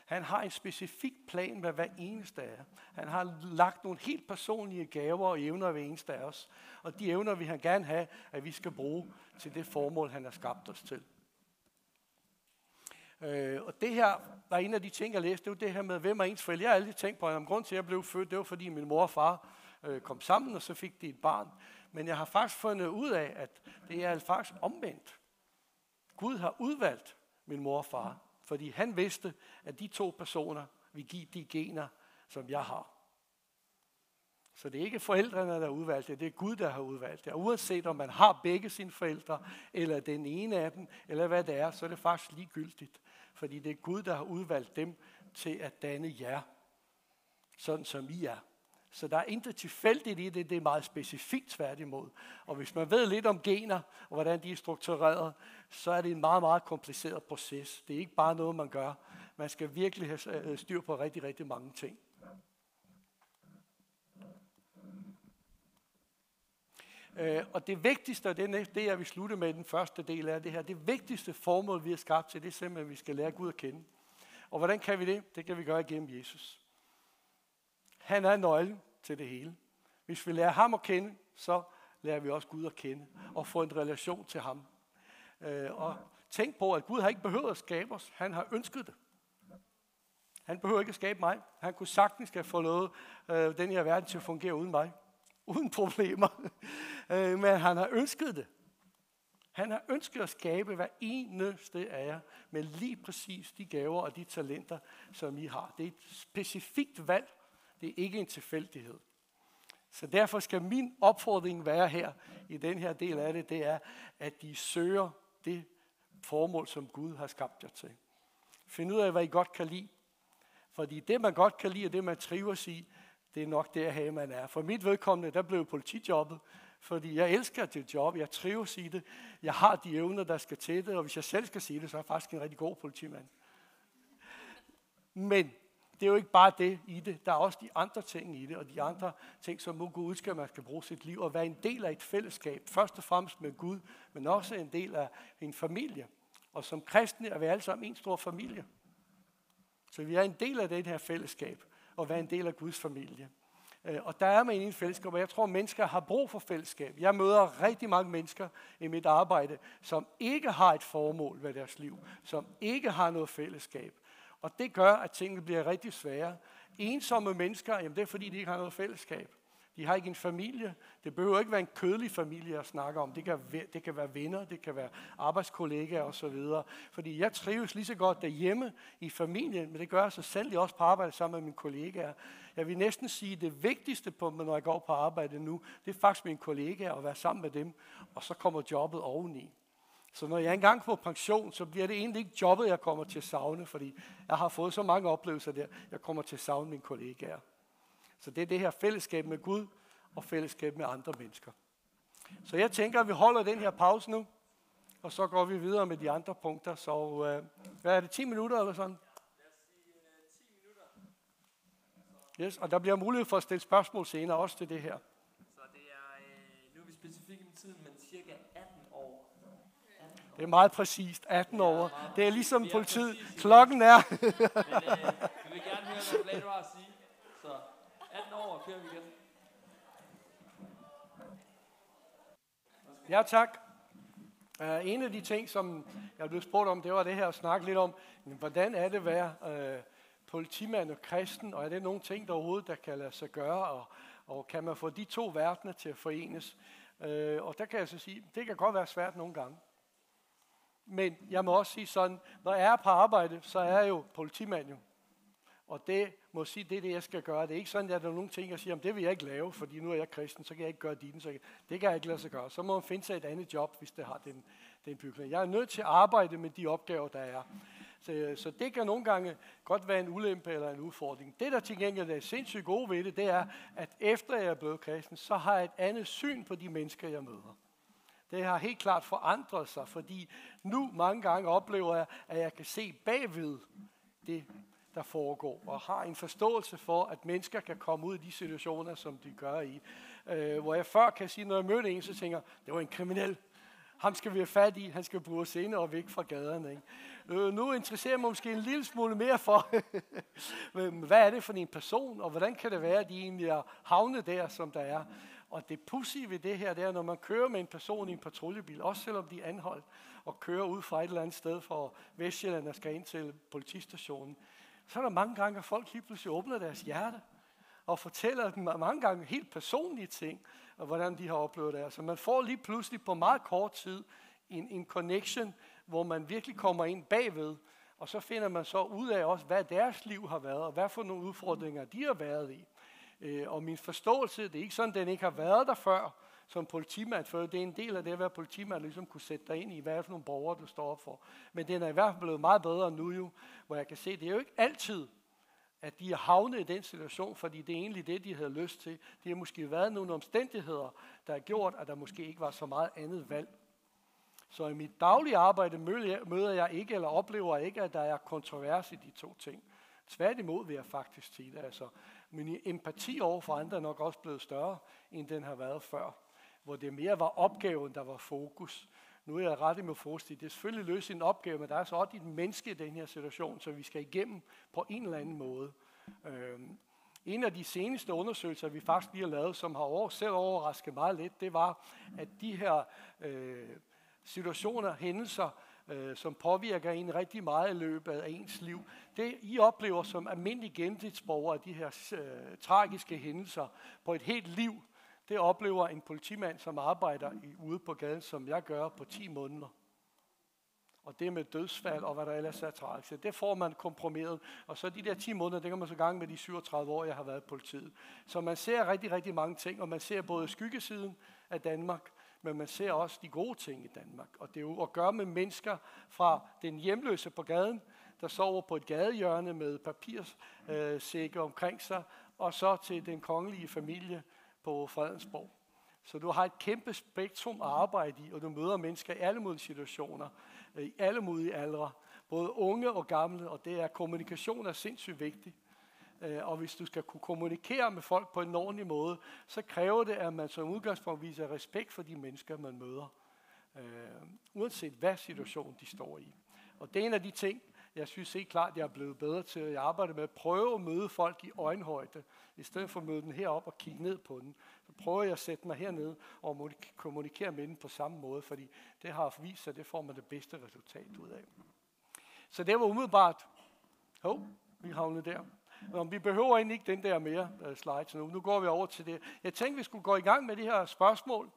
Han har en specifik plan med hver eneste af jer. Han har lagt nogle helt personlige gaver og evner ved eneste af os. Og de evner vil han gerne have, at vi skal bruge til det formål, han har skabt os til. Øh, og det her var en af de ting, jeg læste, det var det her med, hvem er ens forældre. Jeg har aldrig tænkt på, at grund til, at jeg blev født, det var fordi min mor og far øh, kom sammen, og så fik de et barn. Men jeg har faktisk fundet ud af, at det er faktisk omvendt. Gud har udvalgt min mor og far, fordi han vidste, at de to personer vil give de gener, som jeg har. Så det er ikke forældrene, der har udvalgt det, det er Gud, der har udvalgt det. Og uanset om man har begge sine forældre, eller den ene af dem, eller hvad det er, så er det faktisk ligegyldigt. Fordi det er Gud, der har udvalgt dem til at danne jer, sådan som I er. Så der er intet tilfældigt i det, det er meget specifikt tværtimod. Og hvis man ved lidt om gener, og hvordan de er struktureret, så er det en meget, meget kompliceret proces. Det er ikke bare noget, man gør. Man skal virkelig have øh, styr på rigtig, rigtig mange ting. Øh, og det vigtigste, og det er det, jeg vil slutte med den første del af det her, det vigtigste formål, vi er skabt til, det er simpelthen, at vi skal lære Gud at kende. Og hvordan kan vi det? Det kan vi gøre igennem Jesus. Han er nøglen til det hele. Hvis vi lærer ham at kende, så lærer vi også Gud at kende og få en relation til ham. Øh, og tænk på, at Gud har ikke behøvet at skabe os. Han har ønsket det. Han behøver ikke at skabe mig. Han kunne sagtens have få noget, øh, den her verden til at fungere uden mig. Uden problemer. [LAUGHS] øh, men han har ønsket det. Han har ønsket at skabe hver eneste af jer med lige præcis de gaver og de talenter, som I har. Det er et specifikt valg. Det er ikke en tilfældighed. Så derfor skal min opfordring være her i den her del af det, det er, at I søger det formål, som Gud har skabt jer til. Find ud af, hvad I godt kan lide. Fordi det, man godt kan lide, og det, man trives i, det er nok derhen, man er. For mit vedkommende, der blev politijobbet, fordi jeg elsker det job, jeg trives i det, jeg har de evner, der skal til det, og hvis jeg selv skal sige det, så er jeg faktisk en rigtig god politimand. Men det er jo ikke bare det i det, der er også de andre ting i det, og de andre ting, som må Gud ønsker, at man skal bruge sit liv og være en del af et fællesskab, først og fremmest med Gud, men også en del af en familie. Og som kristne er vi alle sammen en stor familie. Så vi er en del af det her fællesskab, og være en del af Guds familie. Øh, og der er man i en fællesskab, og jeg tror, at mennesker har brug for fællesskab. Jeg møder rigtig mange mennesker i mit arbejde, som ikke har et formål ved deres liv, som ikke har noget fællesskab. Og det gør, at tingene bliver rigtig svære. Ensomme mennesker, jamen det er fordi, de ikke har noget fællesskab. De har ikke en familie. Det behøver ikke være en kødelig familie at snakke om. Det kan, det kan være venner, det kan være arbejdskollegaer osv. Fordi jeg trives lige så godt derhjemme i familien, men det gør jeg så sandelig også på arbejde sammen med mine kollegaer. Jeg vil næsten sige, at det vigtigste på mig, når jeg går på arbejde nu, det er faktisk mine kollegaer at være sammen med dem, og så kommer jobbet oveni. Så når jeg engang får pension, så bliver det egentlig ikke jobbet, jeg kommer til at savne, fordi jeg har fået så mange oplevelser der, jeg kommer til at savne mine kollegaer. Så det er det her fællesskab med Gud og fællesskab med andre mennesker. Så jeg tænker, at vi holder den her pause nu, og så går vi videre med de andre punkter. Så øh, hvad er det, 10 minutter eller sådan? Yes, og der bliver mulighed for at stille spørgsmål senere også til det her. Så det er, øh, nu er vi specifikke med tiden, men cirka 18 år. 18 år. Det er meget præcist, 18 år. Det er ligesom politiet. Klokken er. men øh, vi vil gerne høre, hvad Blade har at sige. Så 18 år, kører vi igen. Ja, tak. Uh, en af de ting, som jeg blev spurgt om, det var det her at snakke lidt om, hvordan er det at være uh, politimand og kristen, og er det nogle ting, der overhovedet der kan lade sig gøre, og, og kan man få de to verdener til at forenes? Uh, og der kan jeg så sige, det kan godt være svært nogle gange. Men jeg må også sige sådan, når jeg er på arbejde, så er jeg jo politimand jo. Og det må sige, det er det, jeg skal gøre. Det er ikke sådan, at der er nogle ting, jeg siger, det vil jeg ikke lave, fordi nu er jeg kristen, så kan jeg ikke gøre din. Så det kan jeg ikke lade sig gøre. Så må man finde sig et andet job, hvis det har den, den bygning. Jeg er nødt til at arbejde med de opgaver, der er. Så, så det kan nogle gange godt være en ulempe eller en udfordring. Det, der til gengæld er sindssygt gode ved det, det er, at efter jeg er blevet kristen, så har jeg et andet syn på de mennesker, jeg møder. Det har helt klart forandret sig, fordi nu mange gange oplever jeg, at jeg kan se bagved det, der foregår, og har en forståelse for, at mennesker kan komme ud i de situationer, som de gør i. Øh, hvor jeg før kan sige, når jeg mødte en, så tænker det var en kriminel. Ham skal vi have fat i, han skal bruges senere og væk fra gaderne. Ikke? Øh, nu interesserer jeg mig måske en lille smule mere for, [LAUGHS] hvad er det for en person, og hvordan kan det være, at de egentlig er havnet der, som der er. Og det pussy ved det her, det er, når man kører med en person i en patruljebil, også selvom de er anholdt, og kører ud fra et eller andet sted for Vestjylland og skal ind til politistationen, så er der mange gange, at folk lige pludselig åbner deres hjerte og fortæller dem mange gange helt personlige ting, og hvordan de har oplevet det. Så man får lige pludselig på meget kort tid en, en connection, hvor man virkelig kommer ind bagved, og så finder man så ud af også, hvad deres liv har været, og hvad for nogle udfordringer de har været i. Øh, og min forståelse, det er ikke sådan, at den ikke har været der før, som politimand, for det er en del af det at være politimand, ligesom kunne sætte dig ind i, hvad er det for nogle borgere, du står op for. Men den er i hvert fald blevet meget bedre nu jo, hvor jeg kan se, det er jo ikke altid, at de er havnet i den situation, fordi det er egentlig det, de havde lyst til. Det har måske været nogle omstændigheder, der har gjort, at der måske ikke var så meget andet valg. Så i mit daglige arbejde møder jeg ikke, eller oplever ikke, at der er kontrovers i de to ting. Tværtimod vil jeg faktisk sige det. Altså, min empati over for andre er nok også blevet større, end den har været før. Hvor det mere var opgaven, der var fokus. Nu er jeg ret med at det er selvfølgelig løse en opgave, men der er så også et menneske i den her situation, så vi skal igennem på en eller anden måde. Øhm, en af de seneste undersøgelser, vi faktisk lige har lavet, som har over, selv overrasket meget lidt, det var, at de her øh, situationer, hændelser, øh, som påvirker en rigtig meget i løbet af ens liv. Det, I oplever som almindelig gennemsnitsborger af de her øh, tragiske hændelser på et helt liv, det oplever en politimand, som arbejder i, ude på gaden, som jeg gør på 10 måneder. Og det med dødsfald og hvad der ellers er tragisk. Det får man komprimeret. Og så de der 10 måneder, det kan man så gang med de 37 år, jeg har været i politiet. Så man ser rigtig, rigtig mange ting, og man ser både skyggesiden af Danmark, men man ser også de gode ting i Danmark. Og det er jo at gøre med mennesker fra den hjemløse på gaden, der sover på et gadehjørne med papirsække øh, omkring sig, og så til den kongelige familie på Fredensborg. Så du har et kæmpe spektrum at arbejde i, og du møder mennesker i alle mulige situationer, i alle mulige aldre, både unge og gamle, og det er kommunikation er sindssygt vigtigt. Øh, og hvis du skal kunne kommunikere med folk på en ordentlig måde, så kræver det, at man som udgangspunkt viser respekt for de mennesker, man møder. Øh, uanset hvad situation de står i. Og det er en af de ting, jeg synes helt klart, at jeg er blevet bedre til at arbejde med at prøve at møde folk i øjenhøjde, i stedet for at møde den herop og kigge ned på den. Så prøver jeg at sætte mig herned og kommunikere med den på samme måde, fordi det har vist sig, at det får man det bedste resultat ud af. Så det var umiddelbart, hov, vi havnede der. Nå, vi behøver egentlig ikke den der mere øh, uh, slides nu. Nu går vi over til det. Jeg tænkte, vi skulle gå i gang med de her spørgsmål.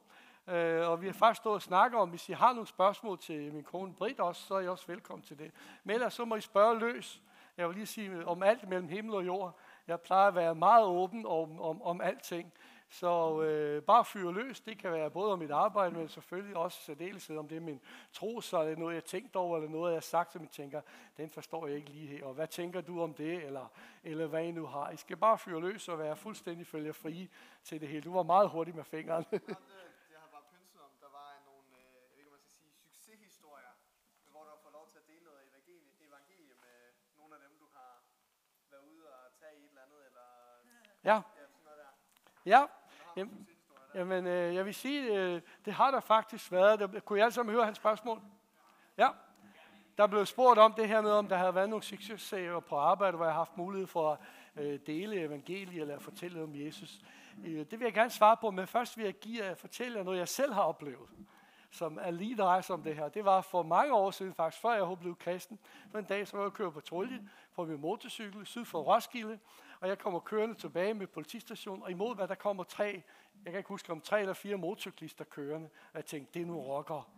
Uh, og vi har faktisk stået og snakket om, hvis I har nogle spørgsmål til min kone Britt også, så er I også velkommen til det. Men ellers så må I spørge løs. Jeg vil lige sige om alt mellem himmel og jord. Jeg plejer at være meget åben om, om, om alting. Så øh, bare fyre løs, det kan være både om mit arbejde, men selvfølgelig også særdeleshed om det er min tro, så er det noget, jeg tænkt over, eller noget, jeg har sagt, som jeg tænker, den forstår jeg ikke lige her. Og hvad tænker du om det, eller, eller hvad I nu har? I skal bare fyre løs og være fuldstændig følger fri til det hele. Du var meget hurtig med fingrene. jeg har bare pynset om, der var nogle, jeg ved ikke, man skal sige, succeshistorier, hvor du har fået lov til at dele noget evangelie med nogle af dem, du har været ude og tage i et eller andet, eller ja. ja Ja, Jamen, jamen øh, jeg vil sige, øh, det har der faktisk været. Der, kunne I alle sammen høre hans spørgsmål? Ja. Der blev spurgt om det her med, om der havde været nogle successager på arbejde, hvor jeg har haft mulighed for at øh, dele evangeliet eller fortælle om Jesus. Øh, det vil jeg gerne svare på, men først vil jeg give jer fortælle jer noget, jeg selv har oplevet som er lige drejer sig om det her. Det var for mange år siden faktisk, før jeg blev kristen. For en dag, så var jeg køre patrulje på min motorcykel syd for Roskilde, og jeg kommer kørende tilbage med politistationen, og imod hvad der kommer tre, jeg kan ikke huske om tre eller fire motorcyklister kørende, og jeg tænkte, det er nu rocker.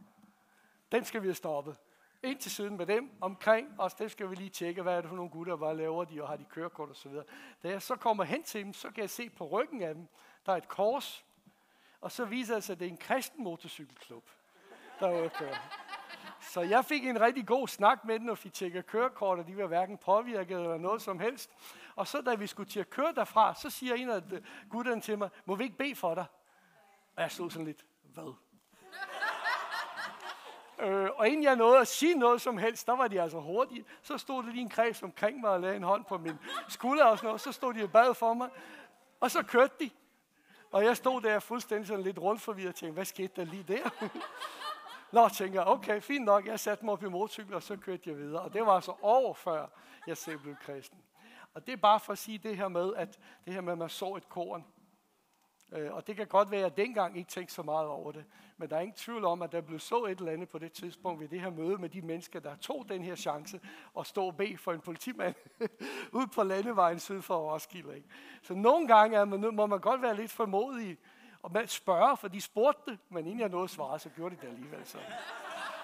Den skal vi have stoppet. Ind til siden med dem omkring, og det skal vi lige tjekke, hvad er det for nogle gutter, hvad laver de, og har de kørekort og så videre. Da jeg så kommer hen til dem, så kan jeg se på ryggen af dem, der er et kors, og så viser det sig, at det er en kristen motorcykelklub, der er kører. Så jeg fik en rigtig god snak med dem, og fik tjekket kørekort, og de var hverken påvirket eller noget som helst. Og så da vi skulle til at køre derfra, så siger en af gutterne til mig, må vi ikke bede for dig? Og jeg stod sådan lidt, hvad? [LAUGHS] øh, og inden jeg nåede at sige noget som helst, der var de altså hurtige. Så stod der lige en kreds omkring mig og lagde en hånd på min skulder og sådan noget. Så stod de og bad for mig. Og så kørte de. Og jeg stod der fuldstændig sådan lidt rundt forvirret og tænkte, hvad skete der lige der? [LAUGHS] Nå, tænker jeg, okay, fint nok. Jeg satte mig op i motorcykel, og så kørte jeg videre. Og det var altså over før jeg selv blev kristen. Og det er bare for at sige det her med, at det her med, at man så et korn. Øh, og det kan godt være, at jeg dengang ikke tænkte så meget over det. Men der er ingen tvivl om, at der blev så et eller andet på det tidspunkt ved det her møde med de mennesker, der tog den her chance og stå og bede for en politimand [LAUGHS] ud på landevejen syd for Roskilde. Ikke? Så nogle gange er man, må man godt være lidt formodig og man spørger, for de spurgte det, men inden jeg nåede at svare, så gjorde de det alligevel. Så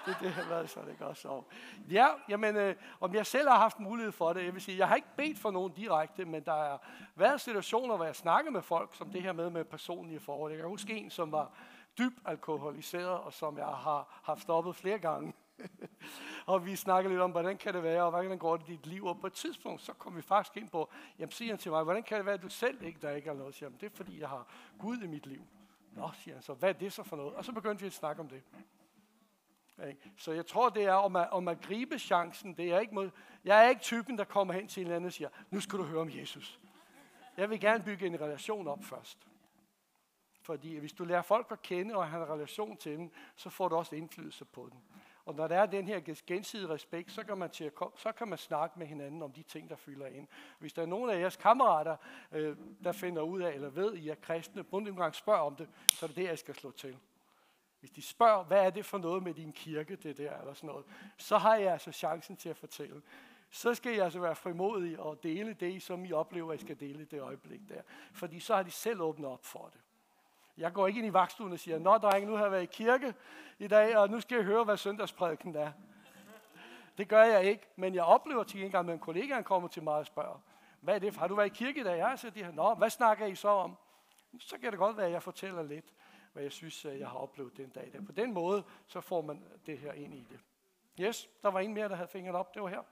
det, det har været så, det godt så. Ja, jamen, øh, om jeg selv har haft mulighed for det, jeg vil sige, jeg har ikke bedt for nogen direkte, men der har været situationer, hvor jeg snakker med folk, som det her med med personlige forhold. Jeg kan huske en, som var dybt alkoholiseret, og som jeg har haft stoppet flere gange. [LAUGHS] og vi snakkede lidt om, hvordan kan det være, og hvordan går det i dit liv. Og på et tidspunkt, så kom vi faktisk ind på, jamen siger han til mig, hvordan kan det være, at du selv ikke, der ikke er noget? Jamen, det er fordi, jeg har Gud i mit liv. Nå, siger han så, hvad er det så for noget? Og så begyndte vi at snakke om det. Så jeg tror, det er om at, om at gribe chancen. Det er ikke mod, jeg er ikke typen, der kommer hen til en eller anden og siger, nu skal du høre om Jesus. Jeg vil gerne bygge en relation op først. Fordi hvis du lærer folk at kende og har en relation til dem, så får du også indflydelse på dem. Og når der er den her gensidige respekt, så kan man, til at komme, så kan man snakke med hinanden om de ting, der fylder ind. Hvis der er nogen af jeres kammerater, øh, der finder ud af eller ved, at I er kristne, bundt gang spørg om det, så er det det, jeg skal slå til. Hvis de spørger, hvad er det for noget med din kirke, det der, eller sådan noget, så har jeg altså chancen til at fortælle. Så skal jeg altså være frimodig og dele det, som I oplever, at I skal dele det øjeblik der. Fordi så har de selv åbnet op for det. Jeg går ikke ind i vagtstuen og siger, Nå dreng, nu har jeg været i kirke i dag, og nu skal jeg høre, hvad søndagsprædiken er. Det gør jeg ikke, men jeg oplever til en gang, at en kollega kommer til mig og spørger, hvad er det for? Har du været i kirke i dag? Ja, så de her, Nå, hvad snakker I så om? Så kan det godt være, at jeg fortæller lidt, hvad jeg synes, øh, jeg har oplevet den dag. Der. På den måde, så får man det her ind i det. Yes, der var en mere, der havde fingret op. Det var her.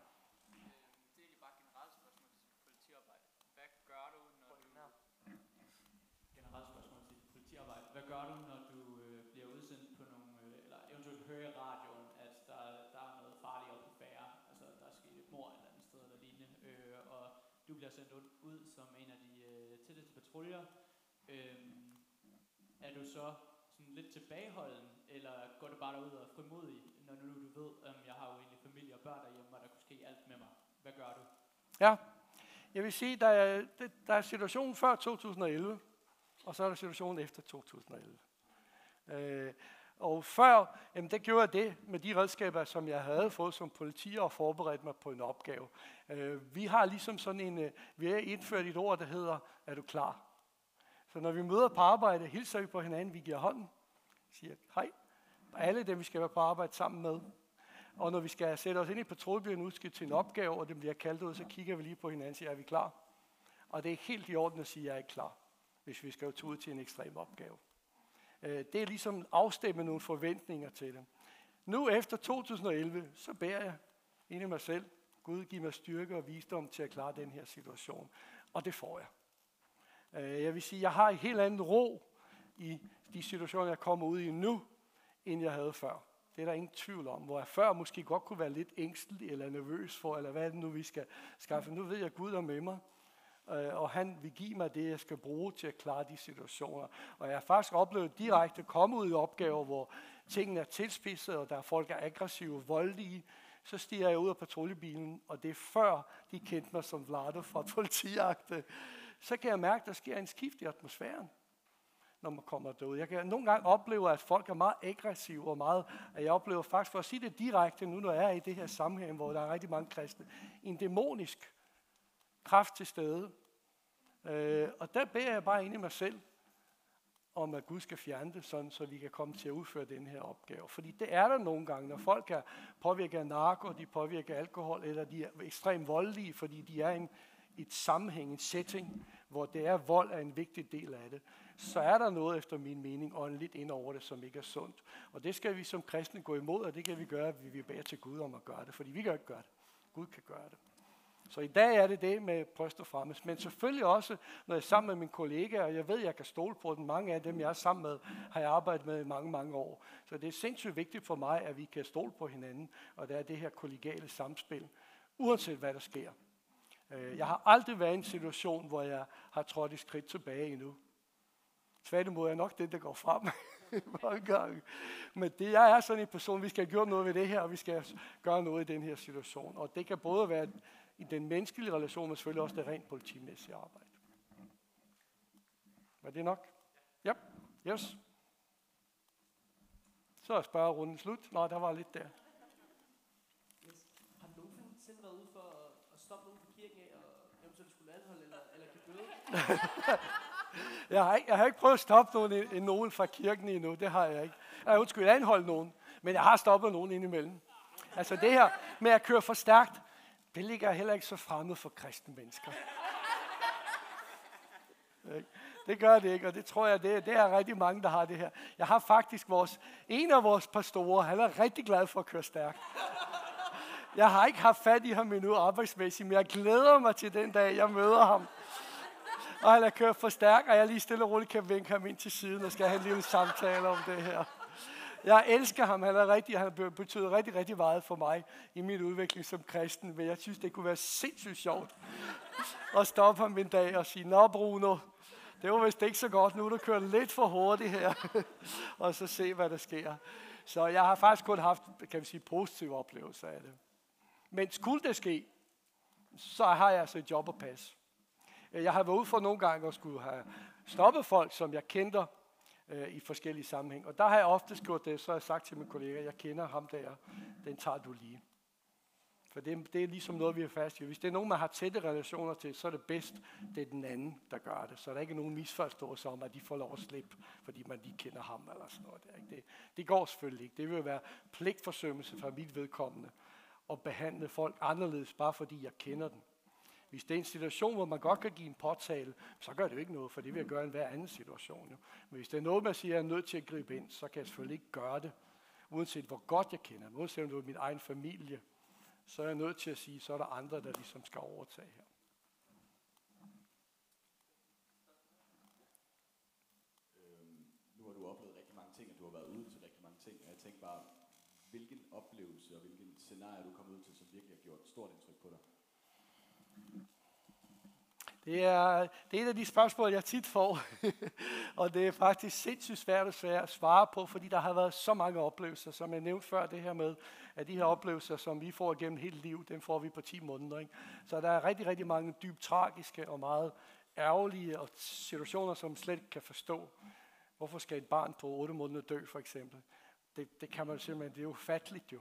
sendt ud som en af de øh, tætteste patruljer, øhm, er du så sådan lidt tilbageholden, eller går du bare derud og er frimodig, når nu du ved, at jeg har jo egentlig familie og børn derhjemme, og der kunne ske alt med mig. Hvad gør du? Ja, jeg vil sige, der er, der er situationen før 2011, og så er der situationen efter 2011. Øh, og før, jamen det gjorde jeg det med de redskaber, som jeg havde fået som politi og forberedt mig på en opgave. Øh, vi har ligesom sådan en, øh, vi har indført et ord, der hedder, er du klar? Så når vi møder på arbejde, hilser vi på hinanden, vi giver hånden, siger hej. Alle dem, vi skal være på arbejde sammen med. Og når vi skal sætte os ind i patruljebilen udskilt til en opgave, og det bliver kaldt ud, så kigger vi lige på hinanden og siger, er vi klar? Og det er helt i orden at sige, at jeg er ikke klar, hvis vi skal ud til en ekstrem opgave. Øh, det er ligesom afstemme nogle forventninger til det. Nu efter 2011, så bærer jeg ind i mig selv, Gud giv mig styrke og visdom til at klare den her situation. Og det får jeg. Øh, jeg vil sige, jeg har en helt anden ro i de situationer, jeg kommer ud i nu, end jeg havde før. Det er der ingen tvivl om. Hvor jeg før måske godt kunne være lidt ængstelig eller nervøs for, eller hvad er det nu, vi skal skaffe. Nu ved jeg, at Gud er med mig, øh, og han vil give mig det, jeg skal bruge til at klare de situationer. Og jeg har faktisk oplevet direkte at komme ud i opgaver, hvor tingene er tilspidset, og der er folk er aggressive og voldelige, så stiger jeg ud af patruljebilen, og det er før de kendte mig som Vlado fra [LAUGHS] politiagte så kan jeg mærke, at der sker en skift i atmosfæren, når man kommer derud. Jeg kan nogle gange opleve, at folk er meget aggressive og meget, at jeg oplever faktisk, for at sige det direkte nu, når jeg er i det her sammenhæng, hvor der er rigtig mange kristne, en dæmonisk kraft til stede. Øh, og der beder jeg bare ind i mig selv, om at Gud skal fjerne det, sådan, så vi kan komme til at udføre den her opgave. Fordi det er der nogle gange, når folk er påvirket af narko, de påvirker alkohol, eller de er ekstremt voldelige, fordi de er en, et sammenhæng, en setting, hvor det er vold er en vigtig del af det, så er der noget efter min mening åndeligt ind over det, som ikke er sundt. Og det skal vi som kristne gå imod, og det kan vi gøre, at vi beder til Gud om at gøre det, fordi vi kan ikke gøre det. Gud kan gøre det. Så i dag er det det med bryst og fremmest. Men selvfølgelig også, når jeg er sammen med mine kollegaer, og jeg ved, at jeg kan stole på dem. Mange af dem, jeg er sammen med, har jeg arbejdet med i mange, mange år. Så det er sindssygt vigtigt for mig, at vi kan stole på hinanden, og det er det her kollegiale samspil, uanset hvad der sker. Øh, jeg har aldrig været i en situation, hvor jeg har trådt et skridt tilbage endnu. Tværtimod er jeg nok det, der går frem [LAUGHS] mange gange. Men det, jeg er sådan en person, vi skal have gjort noget ved det her, og vi skal gøre noget i den her situation. Og det kan både være i den menneskelige relation, men selvfølgelig også det rent politimæssige arbejde. Var det nok? Ja, yes. Så er spørgerunden slut. Nå, der var lidt der. Yes. Har du nogensinde været ude for at, at stoppe nogen på kirken af, og eventuelt skulle anholde eller, eller give bøde? [LAUGHS] Jeg har, ikke, jeg har ikke prøvet at stoppe nogen, en, nogen fra kirken endnu. Det har jeg ikke. Jeg undskyld, anholde nogen. Men jeg har stoppet nogen indimellem. Altså det her med at køre for stærkt, det ligger heller ikke så fremmed for kristne mennesker. Det gør det ikke, og det tror jeg, det, det er rigtig mange, der har det her. Jeg har faktisk vores, en af vores pastorer, han er rigtig glad for at køre stærkt. Jeg har ikke haft fat i ham endnu arbejdsmæssigt, men jeg glæder mig til den dag, jeg møder ham. Og han er kørt for stærk, og jeg lige stille og roligt kan vinke ham ind til siden, og skal have en lille samtale om det her. Jeg elsker ham. Han, er rigtig, han har betydet rigtig, rigtig meget for mig i min udvikling som kristen. Men jeg synes, det kunne være sindssygt sjovt at stoppe ham en dag og sige, Nå Bruno, det var vist ikke så godt. Nu du kører lidt for hurtigt her. [LAUGHS] og så se, hvad der sker. Så jeg har faktisk kun haft, kan vi sige, positive oplevelser af det. Men skulle det ske, så har jeg altså et job at passe. Øh, jeg har været ude for nogle gange og skulle have stoppet folk, som jeg kender øh, i forskellige sammenhæng. Og der har jeg ofte gjort det, så har jeg sagt til mine kolleger, jeg kender ham der, den tager du lige. For det, det er ligesom noget, vi er fast i. Hvis det er nogen, man har tætte relationer til, så er det bedst, det er den anden, der gør det. Så der er ikke nogen misforståelse om, at de får lov at slippe, fordi man lige kender ham eller sådan noget. Det, det går selvfølgelig ikke. Det vil være pligtforsømmelse fra mit vedkommende at behandle folk anderledes, bare fordi jeg kender dem. Hvis det er en situation, hvor man godt kan give en påtale, så gør det jo ikke noget, for det vil jeg gøre i hver anden situation. Jo. Men hvis det er noget, man siger, at jeg er nødt til at gribe ind, så kan jeg selvfølgelig ikke gøre det. Uanset hvor godt jeg kender dem, uanset om det er min egen familie, så er jeg nødt til at sige, så er der andre, der ligesom skal overtage her. Øhm, nu har du oplevet rigtig mange ting, og du har været ude til rigtig mange ting, og jeg tænker bare, hvilken oplevelse og hvilken scenarie du kom ud til, som virkelig har gjort et stort indtryk på dig? Det er, det er et af de spørgsmål, jeg tit får, [LAUGHS] og det er faktisk sindssygt svært at svare på, fordi der har været så mange oplevelser, som jeg nævnte før, det her med, at de her oplevelser, som vi får gennem hele livet, dem får vi på 10 måneder. Ikke? Så der er rigtig, rigtig mange dybt tragiske og meget ærgerlige og situationer, som slet ikke kan forstå. Hvorfor skal et barn på 8 måneder dø, for eksempel? Det, det kan man simpelthen, det er jo fatligt jo.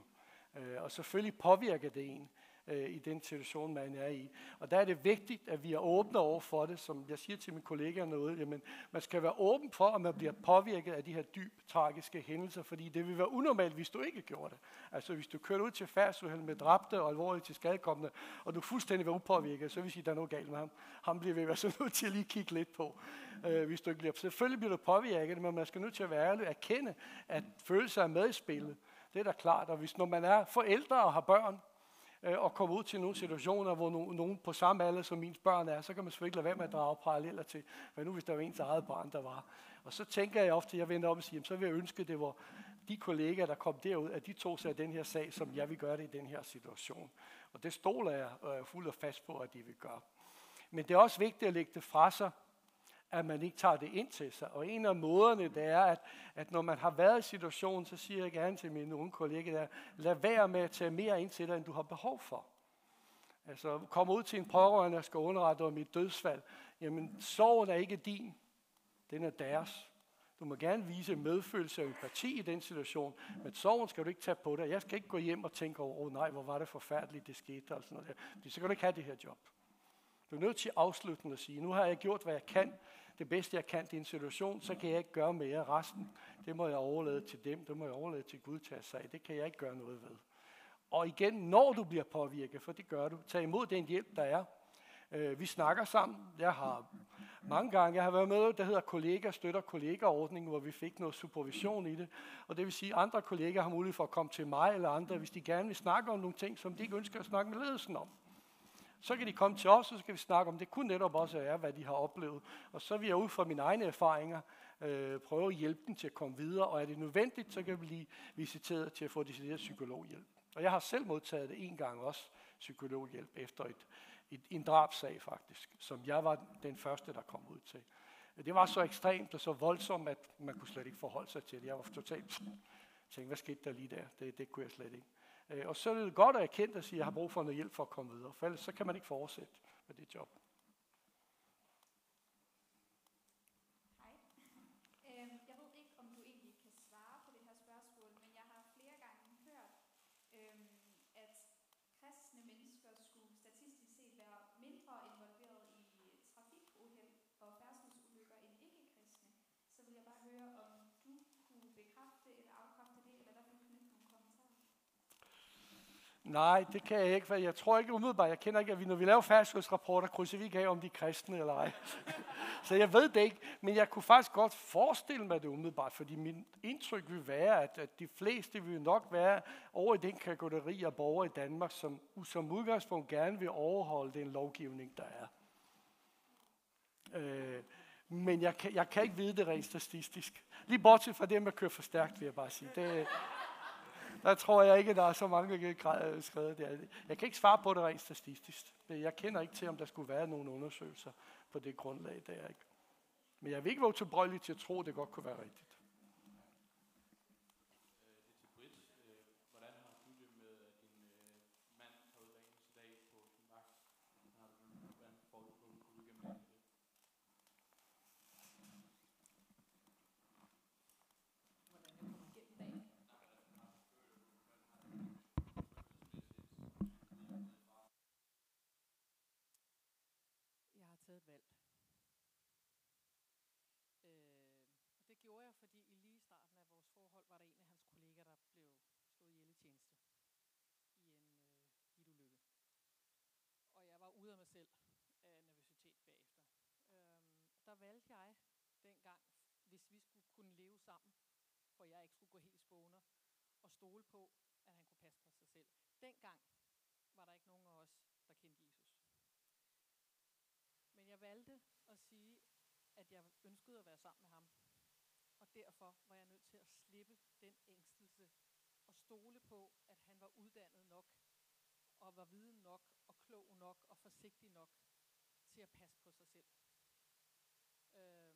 Og selvfølgelig påvirker det en øh, i den situation, man er i. Og der er det vigtigt, at vi er åbne over for det, som jeg siger til mine kollegaer noget, jamen, man skal være åben for, at man bliver påvirket af de her dybt tragiske hændelser, fordi det vil være unormalt, hvis du ikke gjorde det. Altså hvis du kører ud til færdsuheld med dræbte og alvorligt til skadekommende, og du fuldstændig var upåvirket, så vil sige, at der er noget galt med ham. Ham bliver vi i hvert fald [LAUGHS] nødt til at lige kigge lidt på, øh, hvis du ikke bliver. Selvfølgelig bliver du påvirket, men man skal nødt til at være ærlig og erkende, at følelser er med i spillet. Det er da klart, og hvis når man er forældre og har børn, Øh, og komme ud til nogle situationer, hvor nogen på samme alder som mine børn er, så kan man selvfølgelig ikke lade være med at drage paralleller til, hvad nu hvis der var ens eget barn, der var. Og så tænker jeg ofte, at jeg vender om og siger, så vil jeg ønske, det var de kollegaer, der kom derud, at de tog sig af den her sag, som jeg vil gøre det i den her situation. Og det stoler jeg øh, fuldt og fast på, at de vil gøre. Men det er også vigtigt at lægge det fra sig, at man ikke tager det ind til sig. Og en af måderne, det er, at, at når man har været i situationen, så siger jeg gerne til mine unge kollegaer, der, lad være med at tage mere ind til dig, end du har behov for. Altså, kom ud til en pårørende, der skal underrette om mit dødsfald. Jamen, sorgen er ikke din. Den er deres. Du må gerne vise medfølelse og empati i den situation, men sorgen skal du ikke tage på dig. Jeg skal ikke gå hjem og tænke over, åh oh, nej, hvor var det forfærdeligt, det skete, og sådan noget der. Fordi så kan du ikke have det her job. Du er nødt til afsluttende at sige, nu har jeg gjort, hvad jeg kan. Det bedste, jeg kan i en situation, så kan jeg ikke gøre mere. Resten, det må jeg overlade til dem. Det må jeg overlade til Gud tage sig. Det kan jeg ikke gøre noget ved. Og igen, når du bliver påvirket, for det gør du, tag imod den hjælp, der er. Øh, vi snakker sammen. Jeg har mange gange, jeg har været med, der hedder kollega støtter kollegaordningen, hvor vi fik noget supervision i det. Og det vil sige, at andre kollegaer har mulighed for at komme til mig eller andre, hvis de gerne vil snakke om nogle ting, som de ikke ønsker at snakke med ledelsen om. Så kan de komme til os, og så skal vi snakke om, det kunne netop også er, hvad de har oplevet. Og så vil jeg ud fra mine egne erfaringer øh, prøve at hjælpe dem til at komme videre, og er det nødvendigt, så kan vi blive visiteret til at få decideret psykologhjælp. Og jeg har selv modtaget det en gang også, psykologhjælp, efter et, et, en drabsag faktisk, som jeg var den første, der kom ud til. Det var så ekstremt og så voldsomt, at man kunne slet ikke forholde sig til det. Jeg var totalt tænkte, hvad skete der lige der? Det, det kunne jeg slet ikke. Øh, og så er det godt at erkende at sige, at jeg har brug for noget hjælp for at komme videre. For ellers så kan man ikke fortsætte med det job. Nej, det kan jeg ikke, for jeg tror ikke umiddelbart, jeg kender ikke, at vi, når vi laver færdselsrapporter, krydser vi ikke af, om de er kristne eller ej. [LAUGHS] Så jeg ved det ikke, men jeg kunne faktisk godt forestille mig det umiddelbart, fordi min indtryk vil være, at, at de fleste vil nok være over i den kategori af borgere i Danmark, som som udgangspunkt gerne vil overholde den lovgivning, der er. Øh, men jeg kan, jeg kan ikke vide det rent statistisk. Lige bortset fra det med at køre for stærkt, vil jeg bare sige. Det, der tror jeg ikke, der er så mange skrevet der. Jeg kan ikke svare på det rent statistisk. Jeg kender ikke til, om der skulle være nogle undersøgelser på det grundlag, der ikke. Men jeg vil ikke være tilbøjelig til at tro, at det godt kunne være rigtigt. Valgte jeg dengang, hvis vi skulle kunne leve sammen, for jeg ikke skulle gå helt spåner, og stole på, at han kunne passe på sig selv. Dengang var der ikke nogen af os, der kendte Jesus. Men jeg valgte at sige, at jeg ønskede at være sammen med ham. Og derfor var jeg nødt til at slippe den ængstelse og stole på, at han var uddannet nok, og var viden nok, og klog nok, og forsigtig nok til at passe på sig selv. Øhm,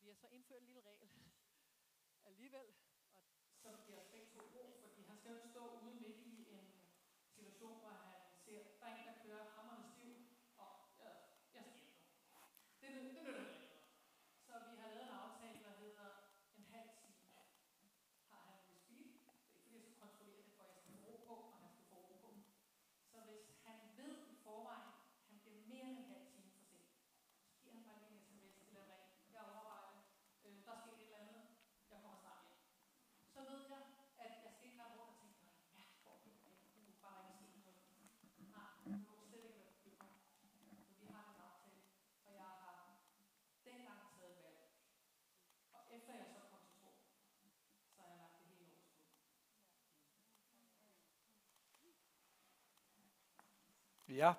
vi har så indført en lille regel [LAUGHS] alligevel, som giver os begge to brug, fordi han skal jo stå ude midt i en situation, hvor han ser, der er en, der kører hammerne stiv, og jeg, jeg skal hjem nu. Det, det, det nytter ikke Så vi har lavet en aftale, der hedder en halv time. Har han med speed? Det er ikke fordi, jeg skal kontrollere det, for jeg skal få ro på, og han skal få ro på. Så hvis han ved i forvejen, han bliver mere end en halv time for sent, så giver han bare lige en sms eller en ring. Jeg overvejer det. Øh, der sker et eller andet så ved jeg, at jeg skal ikke rende rundt og tænke, nej, ja, hvor er det? Uh, bare ikke ske noget. Nej, du må slet ikke være bekymret. Så vi har en aftale, og jeg har dengang taget valg. Og efter jeg så kom til tro, så har jeg lagt det hele over skud. Ja,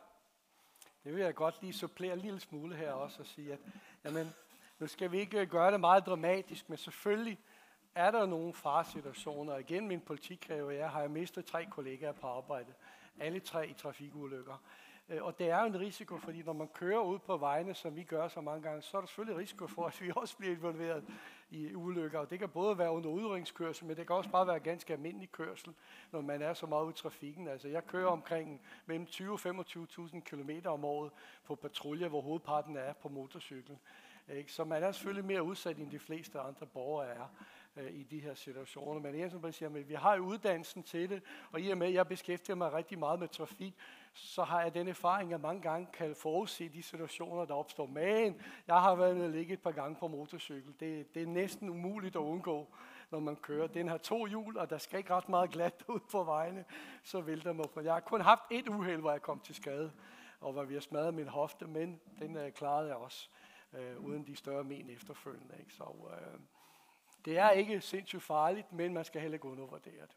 det vil jeg godt lige supplere en lille smule her også og sige, at jamen, nu skal vi ikke øh, gøre det meget dramatisk, men selvfølgelig er der nogle faresituationer. Igen min politikræver, jeg har jeg mistet tre kollegaer på arbejde. Alle tre i trafikulykker. Øh, og det er jo en risiko, fordi når man kører ud på vejene, som vi gør så mange gange, så er der selvfølgelig risiko for, at vi [LAUGHS] også bliver involveret i ulykker. Og det kan både være under udrykningskørsel, men det kan også bare være ganske almindelig kørsel, når man er så meget ude i trafikken. Altså jeg kører omkring mellem 20 og 25.000 km om året på patrulje, hvor hovedparten er på motorcykel. Så man er selvfølgelig mere udsat, end de fleste andre borgere er øh, i de her situationer. Men Jensen siger, at vi har jo uddannelsen til det, og i og med, at jeg beskæftiger mig rigtig meget med trafik, så har jeg den erfaring, at mange gange kan forudse de situationer, der opstår. Men jeg har været med at ligge et par gange på motorcykel. Det, det er næsten umuligt at undgå, når man kører. Den har to hjul, og der skal ikke ret meget glat [LAUGHS] ud på vejene, så vælter man på. Jeg har kun haft et uheld, hvor jeg kom til skade, og hvor vi har smadret min hofte, men den øh, klarede jeg også, øh, uden de større men efterfølgende. Ikke? Så, øh, det er ikke sindssygt farligt, men man skal heller ikke undervurdere det.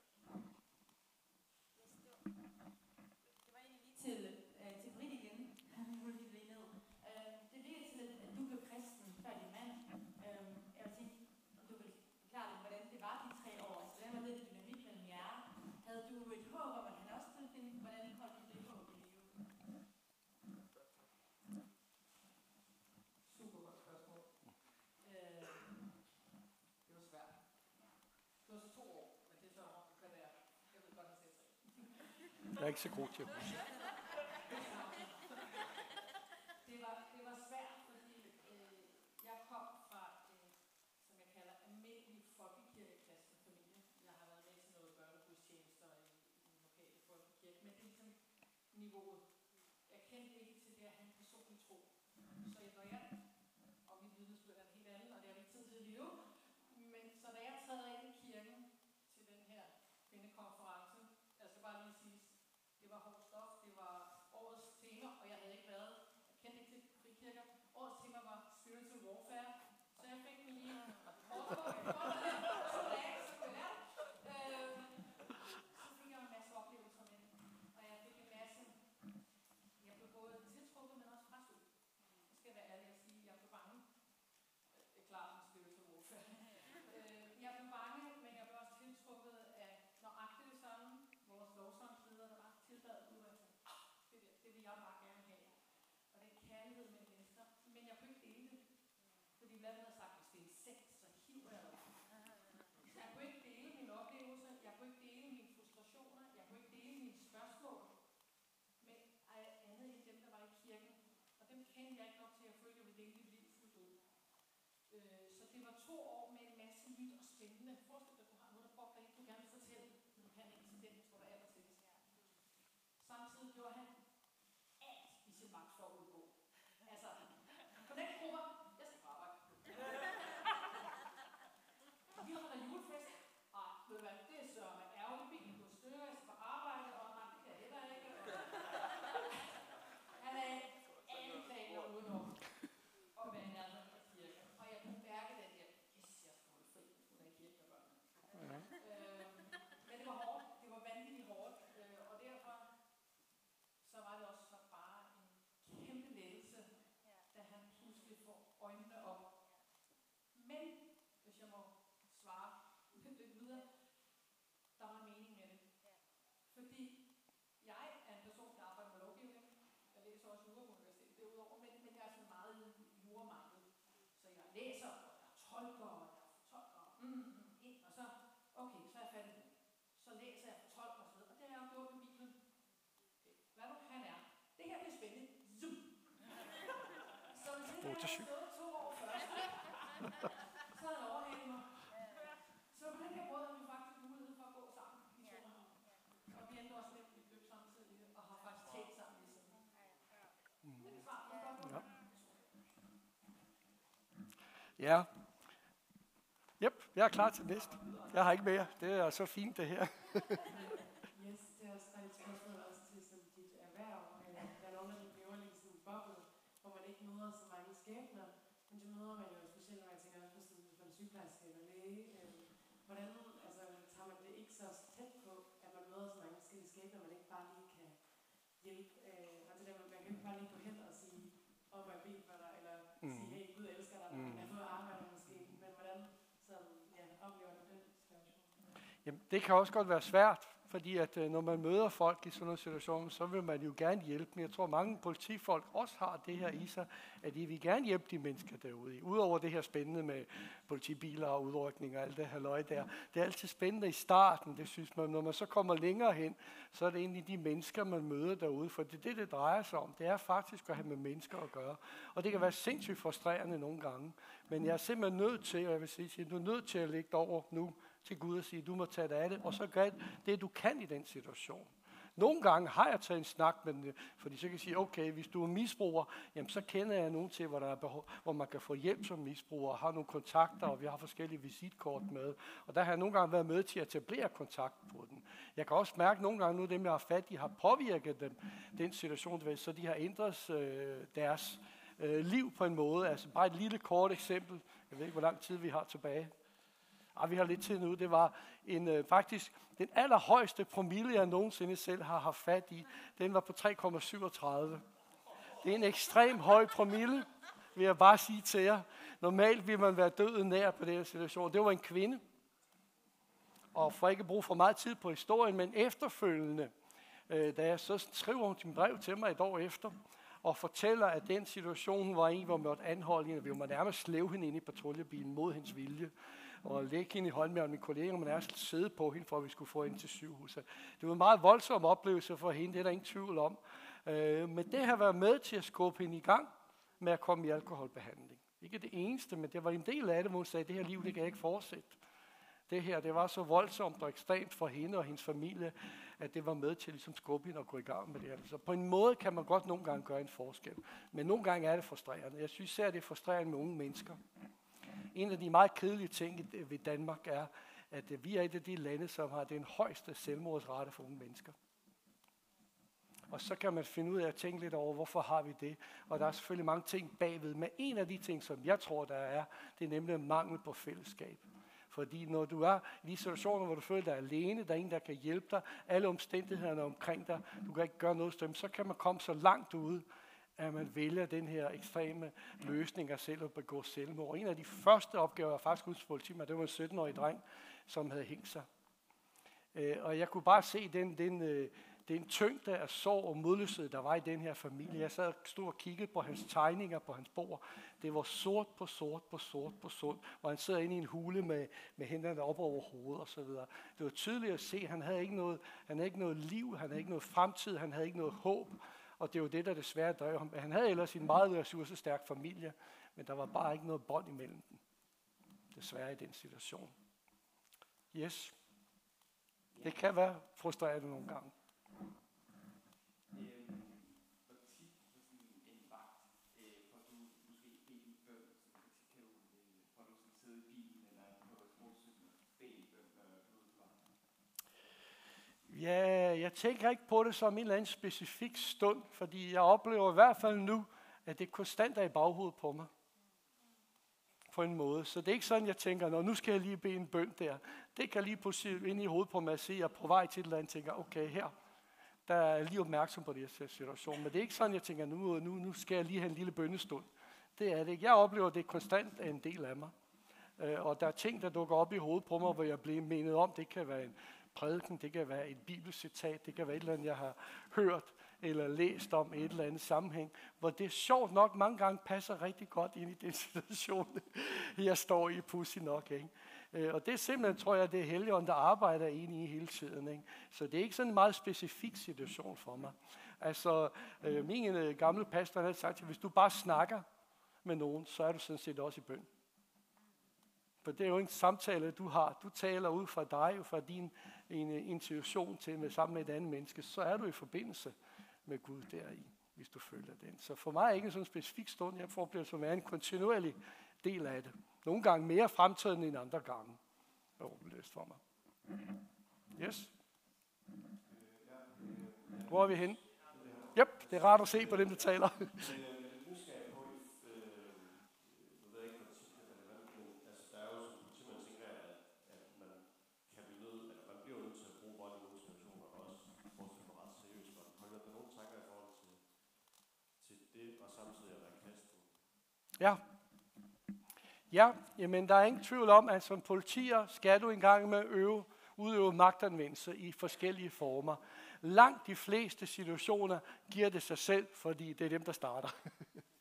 Jeg er ikke så god til at huske. Det var, det var svært, fordi øh, jeg kom fra en, som jeg kalder, almindelig folkekirkekristen familie. Jeg har været med til noget børnegudstjenester i, i den lokale folkekirke, men det er ligesom niveauet. Jeg kendte ikke til det at have en personlig tro. Så når jeg, og mit vidnesbyrd er en helt anden, og det har vi ikke tid til at leve, men så da jeg træder ind i kirken til den her kvindekonference, jeg skal bare min mand havde sagt, hvis det er en sekt, så hiver jeg dig. Jeg kunne ikke dele mine oplevelser, jeg kunne ikke dele mine frustrationer, jeg kunne ikke dele mine spørgsmål med ej- andet end dem, der var i kirken. Og dem kendte jeg ikke nok til, at jeg følte, at jeg ville dele mit liv fuldt ud. Øh, så det var to år med en masse nyt og spændende. Forestil dig, at du har noget, der bobler ind, du gerne vil fortælle, men du kan ikke incident, den, hvor der er til. Samtidig gjorde han alt i sin magt for at undgå. Altså, connect-grupper, jeg skal på arbejde. Vi holder julefest. Ej, ved du hvad, det er sørme ærgerligt, bilen går i stykker, jeg skal på arbejde, og nej, det kan jeg heller ikke. Og han er alle planer udenom at være i nærheden af kirken. Og jeg kunne mærke den der, yes, jeg skal holde fri, hun er i kirken med børnene. Øhm, men det var hårdt, det var vanvittigt hårdt, øh, og derfor så var det også så bare en kæmpe lettelse, da han pludselig får øjnene op. Men, hvis jeg må svare lidt videre, der var en mening med det. Fordi jeg er en person, der arbejder med lovgivning. Jeg læser også jura på universitetet derudover, men, men jeg er sådan meget juramindet. Så jeg læser, og jeg tolker, og jeg fortolker, mm, mm, ind, og så, okay, så er jeg færdig. Så læser jeg, fortolker osv., og det har jeg jo gjort med Bibelen. Okay, hvad nu han er. Det her det er spændende. Zoom. Så hvis ikke jeg havde stået to år først, så havde han overhalet mig. Så på den her måde har vi faktisk mulighed for at gå sammen i to år. Og vi endte også med at løb samtidig, og har faktisk talt sammen i siden. Er det svar på det godt? Ja. Ja. Yep, jeg er klar til næste. Jeg har ikke mere. Det er så fint, det her. Yes, det er også et spørgsmål også til som dit erhverv. Der er nogen, der lever lidt sådan boble, hvor man ikke møder så mange skæbner. Men det møder man jo specielt, når man tænker på sådan, hvis man er sygeplejerske eller læge. Øh, Hvordan altså, tager man det ikke så tæt på, at man møder så mange forskellige skæbner, man ikke bare lige kan hjælpe? Øh, Og det der med, at man kan ikke bare lige gå hen og sige, op og bil for dig, eller Mm. sige, hey, Gud elsker dig, Mm. jeg har fået arbejde måske. Men hvordan sådan, ja, oplever du den situation? Jamen, det kan også godt være svært, fordi at øh, når man møder folk i sådan nogle situationer, så vil man jo gerne hjælpe. Men jeg tror, mange politifolk også har det her i sig, at de vil gerne hjælpe de mennesker derude. Udover det her spændende med politibiler og udrykning og alt det her løg der. Det er altid spændende i starten, det synes man. Når man så kommer længere hen, så er det egentlig de mennesker, man møder derude. For det er det, det drejer sig om. Det er faktisk at have med mennesker at gøre. Og det kan være sindssygt frustrerende nogle gange. Men jeg er simpelthen nødt til, og jeg vil sige, du er nødt til at lægge over nu til Gud og sige, du må tage dig af det, og så gør det, du kan i den situation. Nogle gange har jeg taget en snak med dem, fordi så kan jeg sige, okay, hvis du er misbruger, jamen så kender jeg nogen til, hvor, der er behov, hvor man kan få hjælp som misbruger, har nogle kontakter, og vi har forskellige visitkort med. Og der har jeg nogle gange været med til at etablere kontakt på den. Jeg kan også mærke nogle gange, nu dem jeg har fat i, har påvirket dem, den situation, ved, så de har ændret øh, deres øh, liv på en måde. Altså bare et lille kort eksempel. Jeg ved ikke, hvor lang tid vi har tilbage og vi har lidt tid nu. Det var en, øh, faktisk den allerhøjeste promille, jeg nogensinde selv har haft fat i. Den var på 3,37. Det er en ekstrem høj promille, vil jeg bare sige til jer. Normalt vil man være døden nær på den her situation. Det var en kvinde. Og for ikke at bruge for meget tid på historien, men efterfølgende, øh, da jeg så skriver hun sin brev til mig et år efter, og fortæller, at den situation var en, hvor man måtte anholde hende, og vi må nærmest slæve hende ind i patruljebilen mod hendes vilje, og lægge hende i hånden med min kolleger, og man nærmest sidde på hende, for at vi skulle få hende til sygehuset. Det var en meget voldsom oplevelse for hende, det er der ingen tvivl om. Øh, men det har været med til at skubbe hende i gang med at komme i alkoholbehandling. Ikke det eneste, men det var en del af det, hvor hun sagde, at det her liv, det kan jeg ikke fortsætte. Det her, det var så voldsomt og ekstremt for hende og hendes familie, at det var med til ligesom skubbe hende og gå i gang med det her. Så på en måde kan man godt nogle gange gøre en forskel. Men nogle gange er det frustrerende. Jeg synes især, det er frustrerende med unge mennesker. En af de meget kedelige ting øh, ved Danmark er, at øh, vi er et af de lande, som har den højeste selvmordsrate for unge mennesker. Og så kan man finde ud af at tænke lidt over, hvorfor har vi det? Og der er selvfølgelig mange ting bagved. Men en af de ting, som jeg tror, der er, det er nemlig mangel på fællesskab. Fordi når du er i de situationer, hvor du føler dig alene, der er ingen, der kan hjælpe dig, alle omstændighederne omkring dig, du kan ikke gøre noget til dem, så kan man komme så langt ud, at man vælger den her ekstreme løsning af selv at begå selvmord. En af de første opgaver, jeg faktisk husker politi, det var en 17-årig dreng, som havde hængt sig. Øh, og jeg kunne bare se den, den, øh, det en tyngde af sorg og modløshed, der var i den her familie. Jeg sad og stod og kiggede på hans tegninger på hans bord. Det var sort på sort på sort på sort, hvor han sidder inde i en hule med, med hænderne op over hovedet og så videre. Det var tydeligt at se, at han havde ikke noget, han havde ikke noget liv, han havde ikke noget fremtid, han havde ikke noget håb. Og det jo det, der desværre drev ham. Han havde ellers en meget ressourcestærk familie, men der var bare ikke noget bånd imellem dem. Desværre i den situation. Yes. Det kan være frustrerende nogle gange. Øhm, hvor tit på sådan en vagt, øh, får du måske bedt en bøn, så hvor tit kan du, øh, får du sådan sidde i bilen eller på motorcyklen og bede en bøn, når du er ude på vejen? Ja, jeg tænker ikke på det som en eller anden specifik stund, fordi jeg oplever i hvert fald nu, at det konstant er i baghovedet på mig. På en måde. Så det er ikke sådan, jeg tænker, Nå, nu skal jeg lige bede en bøn der. Det kan lige pludselig ind i hovedet på mig at se, at jeg er på vej til et eller andet, tænker, okay, her, der er lige opmærksom på det her situation. Men det er ikke sådan, jeg tænker, nu, nu, nu skal jeg lige have en lille bønnestund. Det er det ikke. Jeg oplever, at det konstant er en del af mig. Øh, og der er ting, der dukker op i hovedet på mig, hvor jeg bliver menet om. Det kan være en prædiken, det kan være et bibelcitat, det kan være et eller andet, jeg har hørt eller læst om i et eller andet sammenhæng, hvor det sjovt nok mange gange passer rigtig godt ind i den [LAUGHS] situation, jeg står i, pussy nok. Ikke? Øh, og det er simpelthen, tror jeg, det er Helligånd, der arbejder ind i hele tiden. Ikke? Så det er ikke sådan en meget specifik situation for mig. Altså, øh, min øh, gamle pastor han havde sagt, at hvis du bare snakker med nogen, så er du sådan set også i bøn. For det er jo en samtale, du har. Du taler ud fra dig, fra din en, øh, intuition til med sammen med et andet menneske. Så er du i forbindelse med Gud deri, hvis du føler den. Så for mig er ikke sådan en specifik stund. Jeg får det som er en kontinuerlig del af det. Nogle gange mere fremtrædende end andre gange. Oh, det er åbenløst for mig. Yes. Hvor er vi henne? Yep, det er rart at se på dem, der taler. [LAUGHS] Men jeg er lidt nysgerrig på, øh, nu ved jeg ikke, hvor tit det er relevant, men altså, der er jo som politimand, tænker jeg, at, at man kan blive nødt, eller man bliver nødt til at bruge vold i nogle situationer, og også fortsætte på ret seriøst vold. Har du gjort dig nogle tanker i forhold til, til det, og samtidig at være kristen? Ja. Ja, jamen der er ingen tvivl om, at som politier skal du engang med øve, udøve magtanvendelse i forskellige former. Langt de fleste situationer giver det sig selv, fordi det er dem, der starter.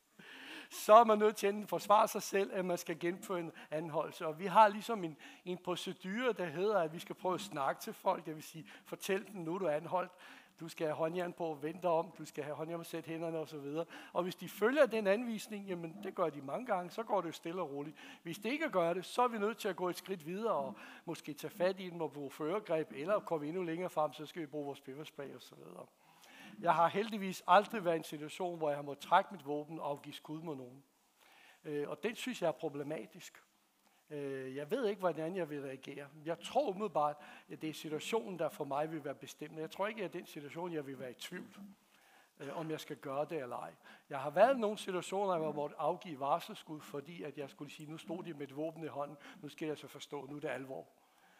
[LAUGHS] så er man nødt til at forsvare sig selv, at man skal gennemføre en anholdelse. Og vi har ligesom en, en procedure, der hedder, at vi skal prøve at snakke til folk. Det vil sige, fortæl dem, nu er du anholdt. Du skal have håndjern på, vente om, du skal have håndjern på, sæt hænderne osv. Og hvis de følger den anvisning, jamen det gør de mange gange, så går det stille og roligt. Hvis de ikke gør det, så er vi nødt til at gå et skridt videre og måske tage fat i dem og bruge førergreb, eller komme endnu længere frem, så skal vi bruge vores peberspray osv. Jeg har heldigvis aldrig været i en situation, hvor jeg har måttet trække mit våben og give skud mod nogen. Øh, og det synes jeg er problematisk. Øh, jeg ved ikke, hvordan jeg vil reagere. Jeg tror umiddelbart, at det er situationen, der for mig vil være bestemmende. Jeg tror ikke, at det er den situation, jeg vil være i tvivl øh, om jeg skal gøre det eller ej. Jeg har været i nogle situationer, hvor jeg måtte afgive varselskud, fordi at jeg skulle sige, nu stod de med et våben i hånden, nu skal jeg så forstå, nu er det alvor.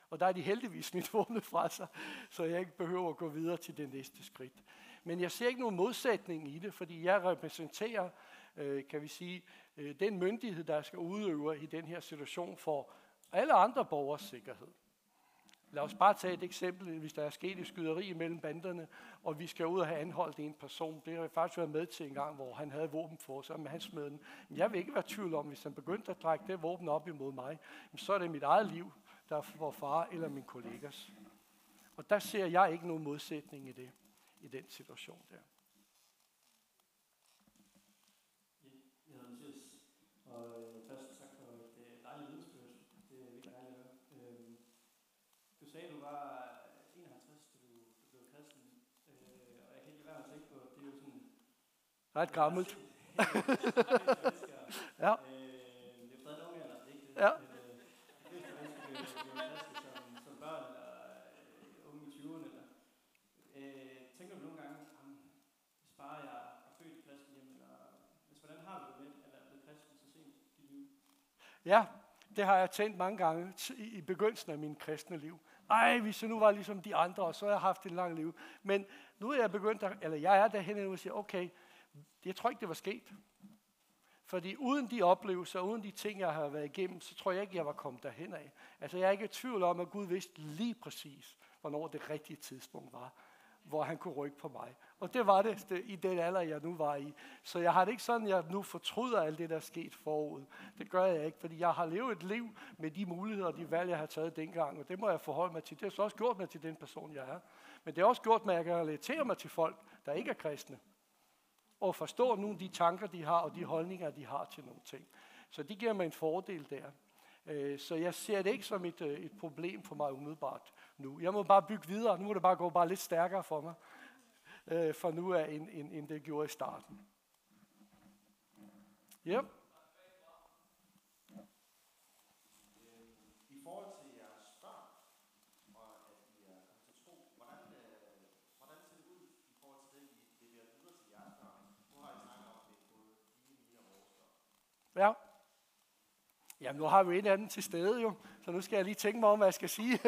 Og der er de heldigvis mit [LAUGHS] våben fra sig, så jeg ikke behøver at gå videre til det næste skridt. Men jeg ser ikke nogen modsætning i det, fordi jeg repræsenterer, øh, kan vi sige, Øh, den myndighed, der skal udøve i den her situation for alle andre borgers sikkerhed. Lad os bare tage et eksempel, hvis der er sket et skyderi mellem banderne, og vi skal ud og have anholdt en person. Det har jeg faktisk været med til en gang, hvor han havde våben for sig, men han smed den. Men jeg vil ikke være i tvivl om, hvis han begyndte at trække det våben op imod mig, så er det mit eget liv, der får far eller min kollegas. Og der ser jeg ikke nogen modsætning i det, i den situation der. Jeg hedder Mathias, og øh, først tak for et øh, dejligt vidensbyrd. Det er virkelig dejligt at høre. Øhm, du sagde, du var 51, da du, du blev kristen, øh, og jeg kan ikke lade være med at tænke på, at det er jo sådan... Ret gammelt. Ja. Øh, det er stadig unge alder, det er ikke det. Ja. Men, øh, de fleste mennesker bliver, bliver kristne som, som børn eller øh, unge i 20'erne. Eller, øh, tænker du nogle gange, om, hvis bare jeg er født i kristen hjem, eller hvis, hvordan har du det med, at være blevet kristen så sent i dit liv? Ja, det har jeg tænkt mange gange i begyndelsen af min kristne liv. Ej, hvis jeg nu var ligesom de andre, og så har jeg haft et langt liv. Men nu er jeg begyndt, at, eller jeg er derhen nu og siger, okay, jeg tror ikke, det var sket. Fordi uden de oplevelser, uden de ting, jeg har været igennem, så tror jeg ikke, jeg var kommet derhen af. Altså jeg er ikke i tvivl om, at Gud vidste lige præcis, hvornår det rigtige tidspunkt var. hvor han kunne rykke på mig. Og det var det, det i den alder, jeg nu var i. Så jeg har det ikke sådan, at jeg nu fortryder alt det, der er sket forud. Det gør jeg ikke, fordi jeg har levet et liv med de muligheder og de valg, jeg har taget dengang. Og det må jeg forholde mig til. Det har så også gjort mig til den person, jeg er. Men det har også gjort mig, at jeg kan relatere mig til folk, der ikke er kristne. Og forstå nogle af de tanker, de har, og de holdninger, de har til nogle ting. Så det giver mig en fordel der. Øh, så jeg ser det ikke som et, øh, et problem for mig umiddelbart nu. Jeg må bare bygge videre. Nu må det bare gå bare lidt stærkere for mig. Øh, for nu er end, end, end det gjorde i starten. Yep. I forhold til jeres børn, og at I er kommet til tro, hvordan, øh, hvordan ser det ud i forhold til det, I leverer videre til jeres børn? Nu har I snakket om, at det er både dine, mine og vores børn. Ja. Jamen, nu har vi en anden til stede jo, så nu skal jeg lige tænke mig om, hvad jeg skal sige.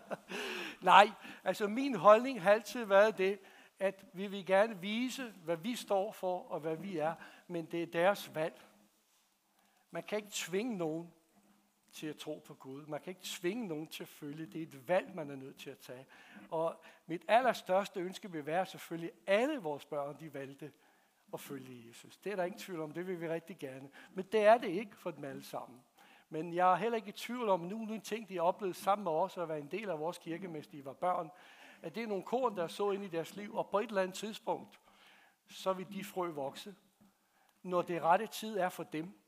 [LAUGHS] Nej, altså min holdning har altid været det, at vi vil gerne vise, hvad vi står for og hvad vi er, men det er deres valg. Man kan ikke tvinge nogen til at tro på Gud. Man kan ikke tvinge nogen til at følge. Det er et valg, man er nødt til at tage. Og mit allerstørste ønske vil være selvfølgelig, at alle vores børn, de valgte at følge Jesus. Det er der ingen tvivl om, det vil vi rigtig gerne. Men det er det ikke for dem alle sammen. Men jeg er heller ikke i tvivl om, nu nogle ting, de har oplevet sammen med os, at være en del af vores kirke, mens de var børn, at det er nogle korn, der så ind i deres liv, og på et eller andet tidspunkt, så vil de frø vokse, når det rette tid er for dem.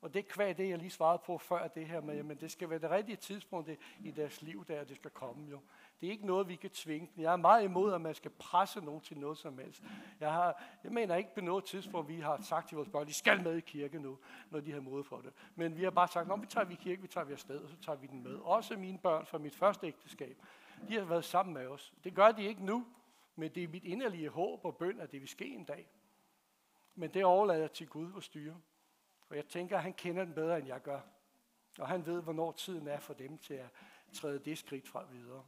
Og det er det, jeg lige svarede på før det her med, men det skal være det rigtige tidspunkt i deres liv, der det skal komme jo. Det er ikke noget, vi kan tvinge Jeg er meget imod, at man skal presse nogen til noget som helst. Jeg, har, jeg mener ikke på noget tidspunkt, vi har sagt til vores børn, de skal med i kirke nu, når de har mod for det. Men vi har bare sagt, at vi tager vi i kirke, vi tager vi afsted, og så tager vi den med. Også mine børn fra mit første ægteskab, de har været sammen med os. Det gør de ikke nu, men det er mit inderlige håb og bøn, at det vil ske en dag. Men det overlader jeg til Gud at styre. For jeg tænker, at han kender den bedre, end jeg gør. Og han ved, hvornår tiden er for dem til at træde det skridt fra videre.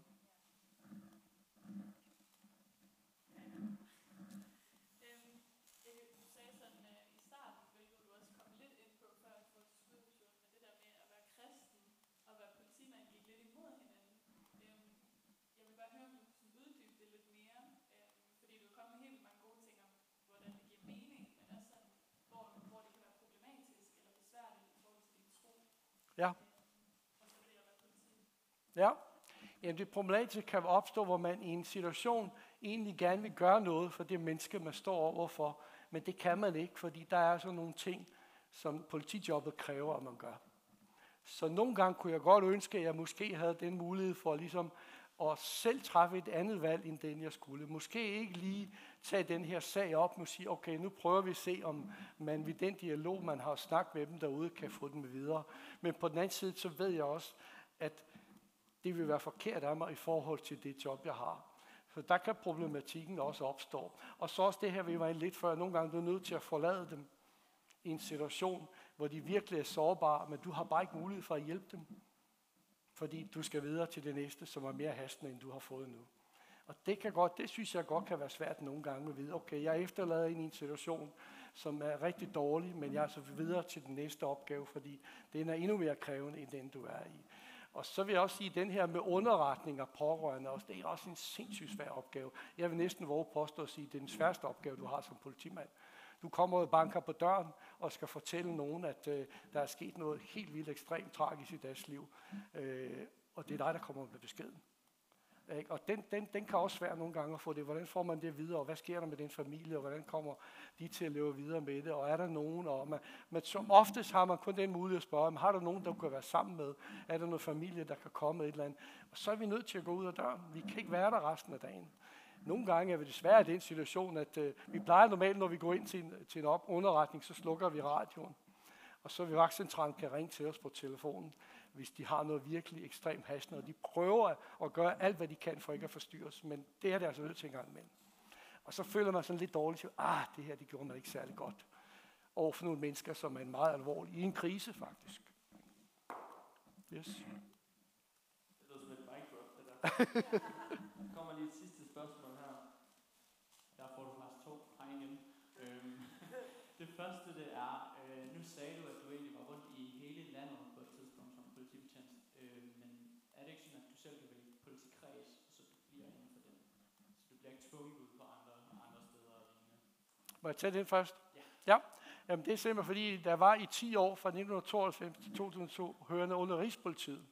Ja. Ja. Jamen det problematiske kan opstå, hvor man i en situation egentlig gerne vil gøre noget for det menneske, man står overfor, men det kan man ikke, fordi der er så nogle ting, som politijobbet kræver, at man gør. Så nogle gange kunne jeg godt ønske, at jeg måske havde den mulighed for ligesom at selv træffe et andet valg, end den jeg skulle. Måske ikke lige tage den her sag op og sige, okay, nu prøver vi at se, om man ved den dialog, man har snakket med dem derude, kan få dem videre. Men på den anden side, så ved jeg også, at det vil være forkert af mig i forhold til det job, jeg har. Så der kan problematikken også opstå. Og så også det her, vi var lidt før, nogle gange du er nødt til at forlade dem i en situation, hvor de virkelig er sårbare, men du har bare ikke mulighed for at hjælpe dem fordi du skal videre til det næste, som er mere hastende, end du har fået nu. Og det, kan godt, det synes jeg godt kan være svært nogle gange at vide. Okay, jeg efterlader ind i en situation, som er rigtig dårlig, men jeg er så videre til den næste opgave, fordi den er endnu mere krævende, end den du er i. Og så vil jeg også sige, at den her med underretning pårørende, også, det er også en sindssygt svær opgave. Jeg vil næsten våge påstå at sige, at det er den sværeste opgave, du har som politimand. Du kommer og banker på døren og skal fortælle nogen, at øh, der er sket noget helt vildt ekstremt tragisk i deres liv. Øh, og det er dig, der kommer med beskeden. Ikke? Og den, den, den kan også være nogle gange at få det. Hvordan får man det videre, og hvad sker der med den familie, og hvordan kommer de til at leve videre med det, og er der nogen, og man, men som oftest har man kun den mulighed at spørge, om har der nogen, der kan være sammen med, er der noget familie, der kan komme et eller andet, og så er vi nødt til at gå ud af døren. Vi kan ikke være der resten af dagen. Nogle gange er vi desværre i den situation, at øh, vi plejer normalt, når vi går ind til en, til en op underretning, så slukker vi radioen. Og så vil vagtcentralen kan ringe til os på telefonen, hvis de har noget virkelig ekstremt hastende, og de prøver at gøre alt, hvad de kan for ikke at forstyrre os, men det er det altså nødt til en gang imellem. Og så føler man sådan lidt dårligt, at ah, det her det gjorde man ikke særlig godt over for nogle mennesker, som er en meget alvorlig, i en krise faktisk. Yes. Det lyder som et drop, det [LAUGHS] der. kommer lige et sidste spørgsmål her. Der får du faktisk to. Hej igen. Øhm, [LAUGHS] det første det er, øh, nu sagde du, at du egentlig var rundt i hele landet på et tidspunkt som politibetjent. Øh, men er det ikke sådan, at du selv vil vælge politikreds, så du bliver inden for den? Så du tvunget ud på andre, andre steder og lignende. Må jeg tage den først? Ja. ja. Jamen, det er simpelthen fordi, der var i 10 år fra 1992 til 2002 hørende under Rigspolitiet.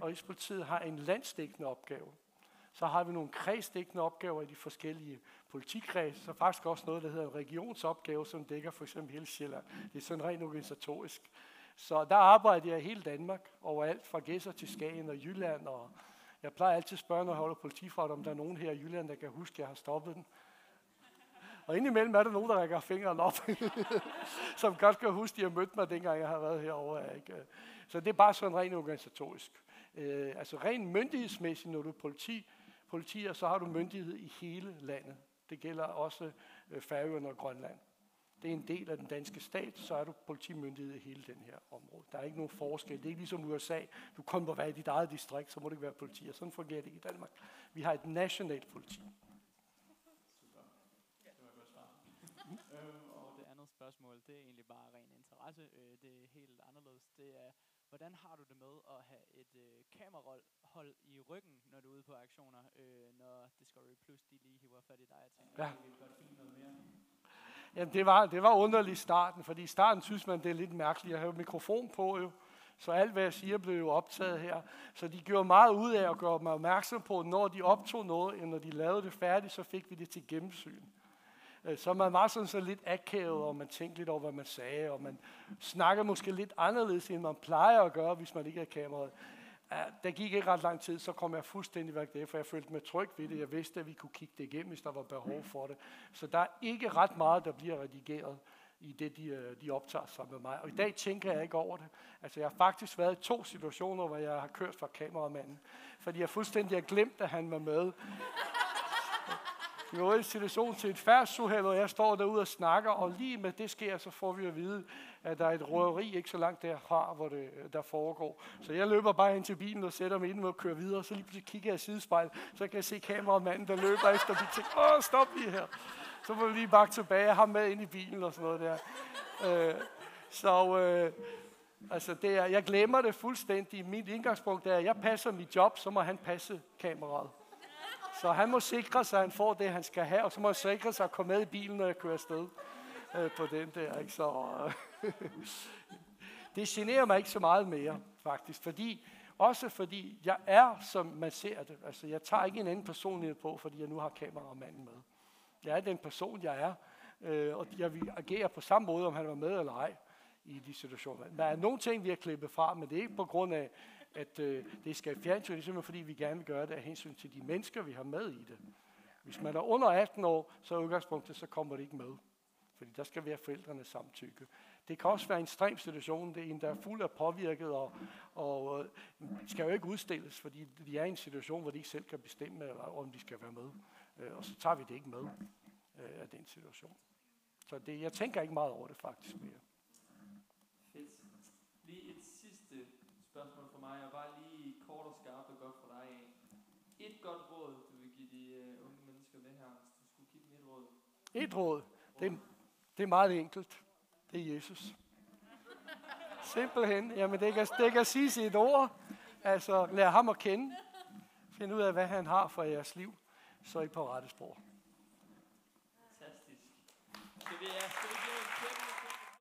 Og Rigspolitiet har en landsdækkende opgave. Så har vi nogle kredsdækkende opgaver i de forskellige politikreds, så faktisk også noget, der hedder en regionsopgave, som dækker for eksempel hele Sjælland. Det er sådan rent organisatorisk. Så der arbejder jeg i hele Danmark, overalt fra Gæsser til Skagen og Jylland. Og jeg plejer altid at spørge, når jeg holder politifart, om der er nogen her i Jylland, der kan huske, at jeg har stoppet den. Og indimellem er der nogen, der rækker fingeren op, [LAUGHS] som godt kan huske, at de har mødt mig, dengang jeg har været herovre. Ikke? Så det er bare sådan rent organisatorisk. Øh, altså rent myndighedsmæssigt, når du er politi, politi, så har du myndighed i hele landet. Det gælder også øh, Færøerne og Grønland. Det er en del af den danske stat, så er du politimyndighed i hele den her område. Der er ikke nogen forskel. Det er ikke ligesom USA. Du kun må være i dit eget distrikt, så må du ikke være politi. Og sådan fungerer det ikke i Danmark. Vi har et nationalt politi. øhm, og det andet spørgsmål, det er egentlig bare interesse. Øh, det er helt anderledes. Det er, hvordan har du det med at have et øh, kamerahold i ryggen, når du er ude på aktioner, øh, når Discovery Plus de lige hiver fat i dig og tænker, Ja. vi godt filme noget mere? Jamen, det var, det var underligt i starten, fordi i starten synes man, det er lidt mærkeligt. Jeg har jo mikrofon på jo, så alt, hvad jeg siger, blev jo optaget her. Så de gjorde meget ud af at gøre mig opmærksom på, når de optog noget, og når de lavede det færdigt, så fik vi det til gennemsyn. Øh, så man var sådan så lidt akavet, og man tænkte lidt over, hvad man sagde, og man snakkede måske lidt anderledes, end man plejer at gøre, hvis man ikke er kameraet. Der gik ikke ret lang tid, så kom jeg fuldstændig væk det, for jeg følte mig tryg ved det. Jeg vidste, at vi kunne kigge det igennem, hvis der var behov for det. Så der er ikke ret meget, der bliver redigeret i det, de, øh, de optager sammen med mig. Og i dag tænker jeg ikke over det. Altså, jeg har faktisk været i to situationer, hvor jeg har kørt fra kameramanden, fordi jeg fuldstændig har glemt, at han var med. Vi var i en situation til et færdsuheld, og jeg står derude og snakker, og lige med det sker, så får vi at vide, at der er et røveri ikke så langt derfra, hvor det der foregår. Så jeg løber bare ind til bilen og sætter mig ind og kører videre, så lige pludselig kigger jeg i sidespejl, så kan jeg se kameramanden, der løber efter mig. tænker, åh, stop lige her. Så må vi lige bakke tilbage og ham med ind i bilen og sådan noget der. Øh, så øh, altså det er, jeg glemmer det fuldstændig. Mit indgangspunkt er, at jeg passer mit job, så må han passe kameraet. Så han må sikre sig, at han får det, han skal have, og så må han sikre sig at komme med i bilen, når jeg kører afsted øh, på den der. Ikke? Så, øh, [LAUGHS] det generer mig ikke så meget mere, faktisk. Fordi, også fordi jeg er, som man ser det. Altså, jeg tager ikke en anden personlighed på, fordi jeg nu har kameramanden med. Jeg er den person, jeg er, øh, og jeg vil agere på samme måde, om han var med eller ej i de situationer. Der er nogle ting, vi har klippet fra, men det er ikke på grund af, at øh, det skal i fjernsyn. Det er simpelthen fordi, vi gerne vil gøre det af hensyn til de mennesker, vi har med i det. Hvis man er under 18 år, så er udgangspunktet, så kommer det ikke med. Fordi der skal være forældrenes samtykke. Det kan også være en ekstrem situation. Det er en, der er fuld af påvirket, og, og øh, skal jo ikke udstilles, fordi de er i en situation, hvor de ikke selv kan bestemme, eller, om de skal være med. Øh, og så tager vi det ikke med øh, af den situation. Så det, jeg tænker ikke meget over det faktisk mere. Et råd. Det, det er meget enkelt. Det er Jesus. Simpelthen. Jamen, det kan, det kan siges i et ord. Altså, lad ham at kende. Find ud af, hvad han har for jeres liv. Så er I på rette spor. Fantastisk. Skal vi, ja.